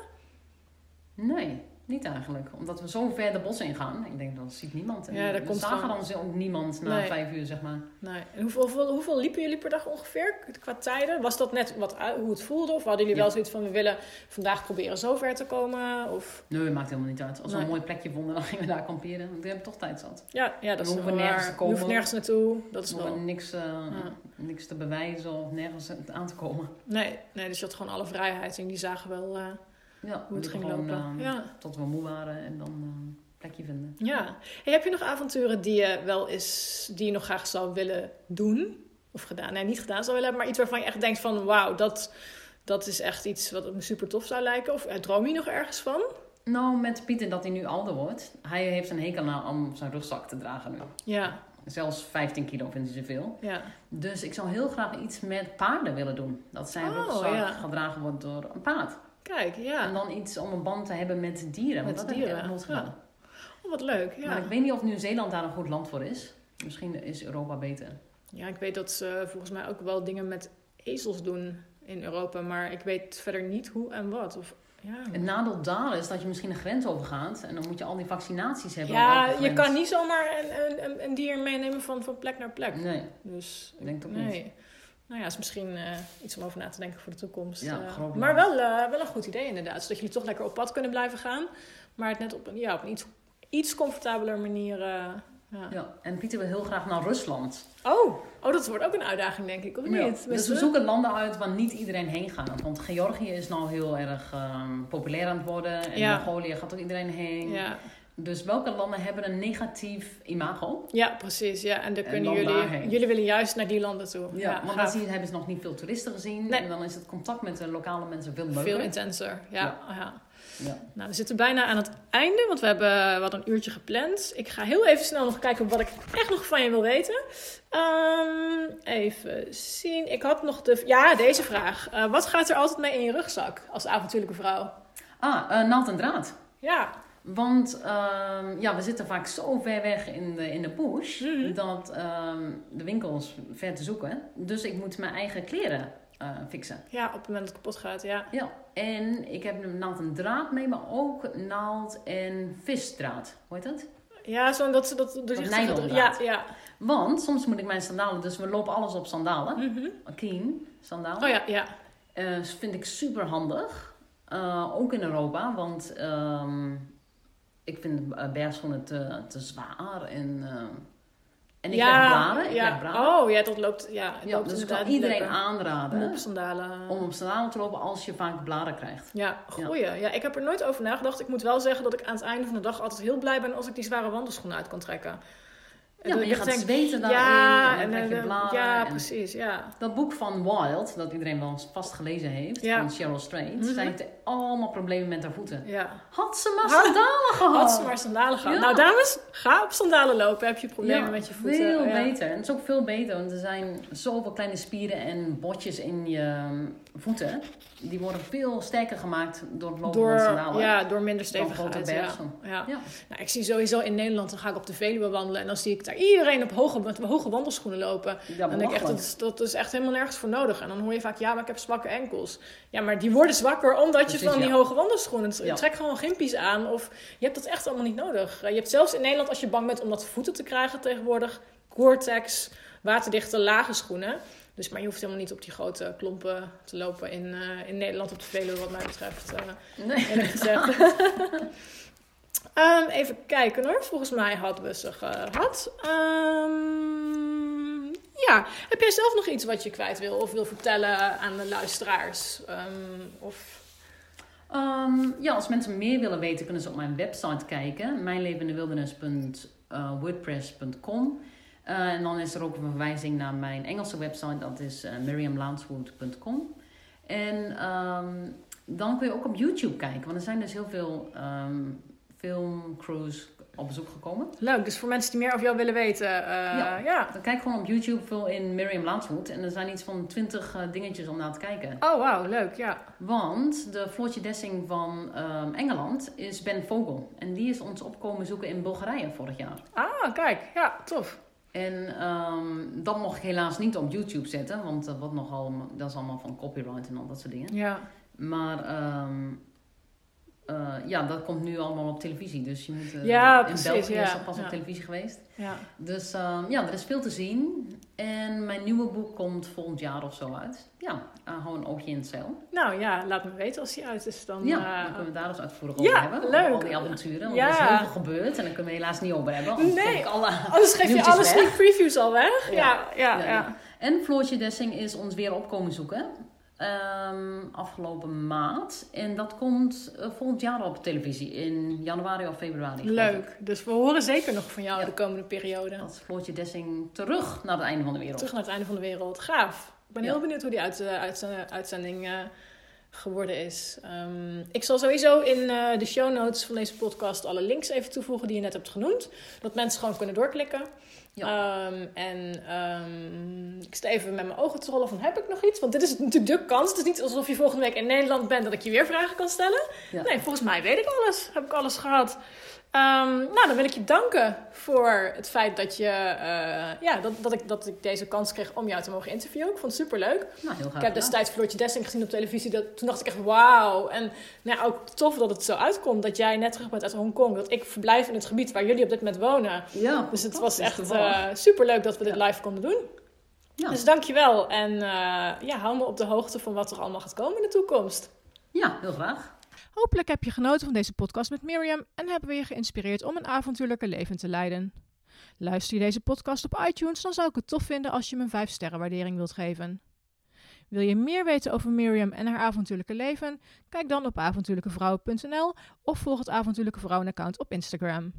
Nee, niet eigenlijk. Omdat we zo ver de bos in gaan. Ik denk, dat ziet niemand. En Ja, daar we komt zagen dan ook niemand na Nee. vijf uur, zeg maar. Nee. En hoeveel, hoeveel, hoeveel liepen jullie per dag ongeveer qua tijden? Was dat net wat, hoe het voelde? Of hadden jullie Ja. wel zoiets van, we willen vandaag proberen zo ver te komen? Of... Nee, maakt helemaal niet uit. Als we Nee. een mooi plekje vonden, dan gingen we daar kamperen. Want we hebben toch tijd zat. Ja, ja dat We is hoeven wel nergens waar. te komen. Je hoeft nergens naartoe. Dat is We wel... niks, eh, Ja. niks te bewijzen of nergens aan te komen. Nee, nee, dus je had gewoon alle vrijheid. En die zagen wel eh, Ja, hoe het ging gewoon, lopen. eh, ja. Tot we moe waren en dan een plekje vinden. ja. Hey, heb je nog avonturen die je wel eens, die je nog graag zou willen doen? Of gedaan? Nee, niet gedaan zou willen hebben, maar iets waarvan je echt denkt van, wauw, dat, dat is echt iets wat me super tof zou lijken. Of eh, droom je nog ergens van? Nou, met Pieter dat hij nu ouder wordt. Hij heeft een hekel aan om zijn rugzak te dragen nu. Ja, Zelfs 15 kilo vindt hij zoveel. ja. Dus ik zou heel graag iets met paarden willen doen. Dat zijn Oh, rugzak ja. gedragen wordt door een paard. Kijk, ja. En dan iets om een band te hebben met dieren. Met dat dieren, heb ik gedaan. Oh, wat leuk, ja. Maar ik weet niet of Nieuw-Zeeland daar een goed land voor is. Misschien is Europa beter. Ja, ik weet dat ze volgens mij ook wel dingen met ezels doen in Europa, maar ik weet verder niet hoe en wat. Of, ja, Het nadeel daar is dat je misschien een grens overgaat. En dan moet je al die vaccinaties hebben. ja je kan niet zomaar een, een, een dier meenemen van, van plek naar plek. Nee, Dus ik denk ook nee. niet. Nou ja, is misschien eh, iets om over na te denken voor de toekomst. Ja, eh. maar wel, eh, wel een goed idee inderdaad. Zodat jullie toch lekker op pad kunnen blijven gaan. Maar het net op een, ja, op een iets, iets comfortabeler manier. ja. Ja, en Pieter wil heel graag naar Rusland. Oh, oh, dat wordt ook een uitdaging denk ik, of Ja, niet? Dus we zoeken landen uit waar niet iedereen heen gaat. Want Georgië is nou heel erg ehm, populair aan het worden. En. Mongolië gaat ook iedereen heen. Ja. Dus welke landen hebben een negatief imago? Ja, precies. Ja. En dan En kunnen dan jullie, jullie willen juist naar die landen toe. Ja, want dan gaaf. zie je, hebben ze nog niet veel toeristen gezien. Nee. En dan is het contact met de lokale mensen veel leuker. veel intenser. Ja, ja. Ja. Nou, we zitten bijna aan het einde, want we hebben hadden een uurtje gepland. Ik ga heel even snel nog kijken wat ik echt nog van je wil weten. Ehm, even zien. Ik had nog de. Ja, deze vraag. Eh, wat gaat er altijd mee in je rugzak als avontuurlijke vrouw? Ah, eh, naald en draad. Ja, Want ehm, ja, we zitten vaak zo ver weg in de, in de bush Mhm. dat ehm, de winkels ver te zoeken. Dus ik moet mijn eigen kleren eh, fixen. ja, op het moment dat het kapot gaat, ja. Ja, en ik heb een naald en draad mee, maar ook naald en visdraad. Hoe heet dat? Ja, zo'n dat, dat, doorzichtige- Ja, nylondraad. ja. Want soms moet ik mijn sandalen, dus we lopen alles op sandalen. Mhm. Keen, sandalen. Oh ja, ja. Eh, vind ik super handig. Eh, ook in Europa, want ehm, ik vind eh, bergschoenen te, te zwaar. En, eh, en ik ja, blaren. Ik ja. blaren. Oh ja, dat loopt. Ja, ja, loopt dus ik kan iedereen lekker. aanraden Om op sandalen. om op sandalen te lopen als je vaak blaren krijgt. Ja, goeie. Ja. ik heb er nooit over nagedacht. Ik moet wel zeggen dat ik aan het einde van de dag altijd heel blij ben als ik die zware wandelschoenen uit kan trekken. Ja, maar je gaat denk, zweten daarin ja, en dan krijg je eh, blaren. Ja, en- precies. Ja. Dat boek van Wild, dat iedereen wel eens vast gelezen heeft, Ja. van Cheryl Strait, Mhm. heeft allemaal problemen met haar voeten. ja. Had ze maar sandalen gehad! Had ze maar sandalen gehad. Ja. Nou, dames, ga op sandalen lopen. Heb je problemen Ja, met je voeten? Veel ja. beter. En het is ook veel beter, want er zijn zoveel kleine spieren en botjes in je um, voeten. Die worden veel sterker gemaakt door het lopen Door, van sandalen. ja, door minder stevigheid. Ja. Ja. Ja. Nou, ik zie sowieso in Nederland, dan ga ik op de Veluwe wandelen en dan zie ik daar iedereen op hoge, met hoge wandelschoenen lopen. Dan denk ik echt, dat dat is echt helemaal nergens voor nodig. En dan hoor je vaak, ja, maar ik heb zwakke enkels. Ja, maar die worden zwakker omdat je Van die hoge wandelschoenen... Ja. Trek gewoon gimpies aan of je hebt dat echt allemaal niet nodig. Eh, Je hebt zelfs in Nederland, als je bang bent om dat voeten te krijgen tegenwoordig... Gore-Tex, waterdichte, lage schoenen. Dus, maar je hoeft helemaal niet op die grote klompen te lopen in, eh, in Nederland op de Veluwe, wat mij betreft. eh. Nee. gezegd. Ehm, even kijken hoor. Volgens mij hadden we ze gehad. Ehm, ja, heb jij zelf nog iets wat je kwijt wil of wil vertellen aan de luisteraars? Ehm, of... Ehm, ja, als mensen meer willen weten, kunnen ze op mijn website kijken. mijnlevendewildernis.wordpress.com Eh, En dan is er ook een verwijzing naar mijn Engelse website, dat is uh, miriamlaanswood.com. En ehm, dan kun je ook op YouTube kijken, want er zijn dus heel veel ehm, filmcrews op bezoek gekomen. Leuk, dus voor mensen die meer over jou willen weten. eh, Ja. ja. Dan kijk gewoon op YouTube veel in Miriam Laanswood en er zijn iets van twintig eh, dingetjes om naar te kijken. Oh, wauw, leuk, ja. Want de Floortje Dessing van ehm, Engeland is Ben Vogel. En die is ons opkomen zoeken in Bulgarije vorig jaar. Ah, kijk, ja, tof. En ehm, dat mocht ik helaas niet op YouTube zetten, want dat, wordt nogal, dat is allemaal van copyright en al dat soort dingen. Ja, Maar ehm, eh, ja, dat komt nu allemaal op televisie. Dus je moet, eh, Ja, in precies, België ja. is dat pas Ja. op televisie geweest. Ja. Dus ehm, ja, er is veel te zien. En mijn nieuwe boek komt volgend jaar of zo uit. Ja, gewoon een oogje in het zeil. Nou ja, laat me weten als die uit is. Dan, Ja, eh, dan kunnen we daar eens uitvoerig ja, over hebben. Over leuk. al die avonturen. Want Ja. er is heel veel gebeurd en daar kunnen we helaas niet over hebben. Nee. alle Anders geef je nieuwtjes alle weg. sneak previews al weg. Ja, ja, Ja, ja. ja. En Floortje Dessing is ons weer opkomen zoeken. Ehm, afgelopen maand. En dat komt eh, volgend jaar op televisie. In januari of februari. Leuk. Dus we horen zeker nog van jou Ja. de komende periode. Dat Floortje Dessing terug naar het einde van de wereld. Terug naar het einde van de wereld. Gaaf. Ik ben Ja. heel benieuwd hoe die uit, eh, uit, uitzending eh, geworden is. Ehm, ik zal sowieso in eh, de show notes van deze podcast alle links even toevoegen die je net hebt genoemd. Dat mensen gewoon kunnen doorklikken. Ehm, en ehm, ik sta even met mijn ogen te rollen van heb ik nog iets? Want dit is natuurlijk de kans. Het is niet alsof je volgende week in Nederland bent dat ik je weer vragen kan stellen. Ja. Nee, volgens mij weet ik alles. Heb ik alles gehad. Ehm, nou, dan wil ik je danken voor het feit dat, je, eh, ja, dat, dat, ik, dat ik deze kans kreeg om jou te mogen interviewen. Ik vond het superleuk. Nou, heel graag Ik heb destijds Floortje Dessing gezien op televisie. Dat, toen dacht ik echt wauw. En nou, ja, ook tof dat het zo uitkomt dat jij net terug bent uit Hongkong. Dat ik verblijf in het gebied waar jullie op dit moment wonen. Ja, Dus het was echt toevallig. uh, superleuk dat we dit live konden doen. Ja. Dus dankjewel. En uh, ja, hou me op de hoogte van wat er allemaal gaat komen in de toekomst. Ja, heel graag. Hopelijk heb je genoten van deze podcast met Miriam en hebben we je geïnspireerd om een avontuurlijke leven te leiden. Luister je deze podcast op iTunes, dan zou ik het tof vinden als je me een 5 sterren waardering wilt geven. Wil je meer weten over Miriam en haar avontuurlijke leven? Kijk dan op avontuurlijkevrouwen.nl of volg het Avontuurlijke Vrouwen account op Instagram.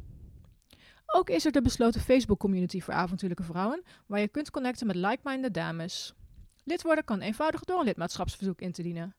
Ook is er de besloten Facebook community voor avontuurlijke vrouwen, waar je kunt connecten met like-minded dames. Lid worden kan eenvoudig door een lidmaatschapsverzoek in te dienen.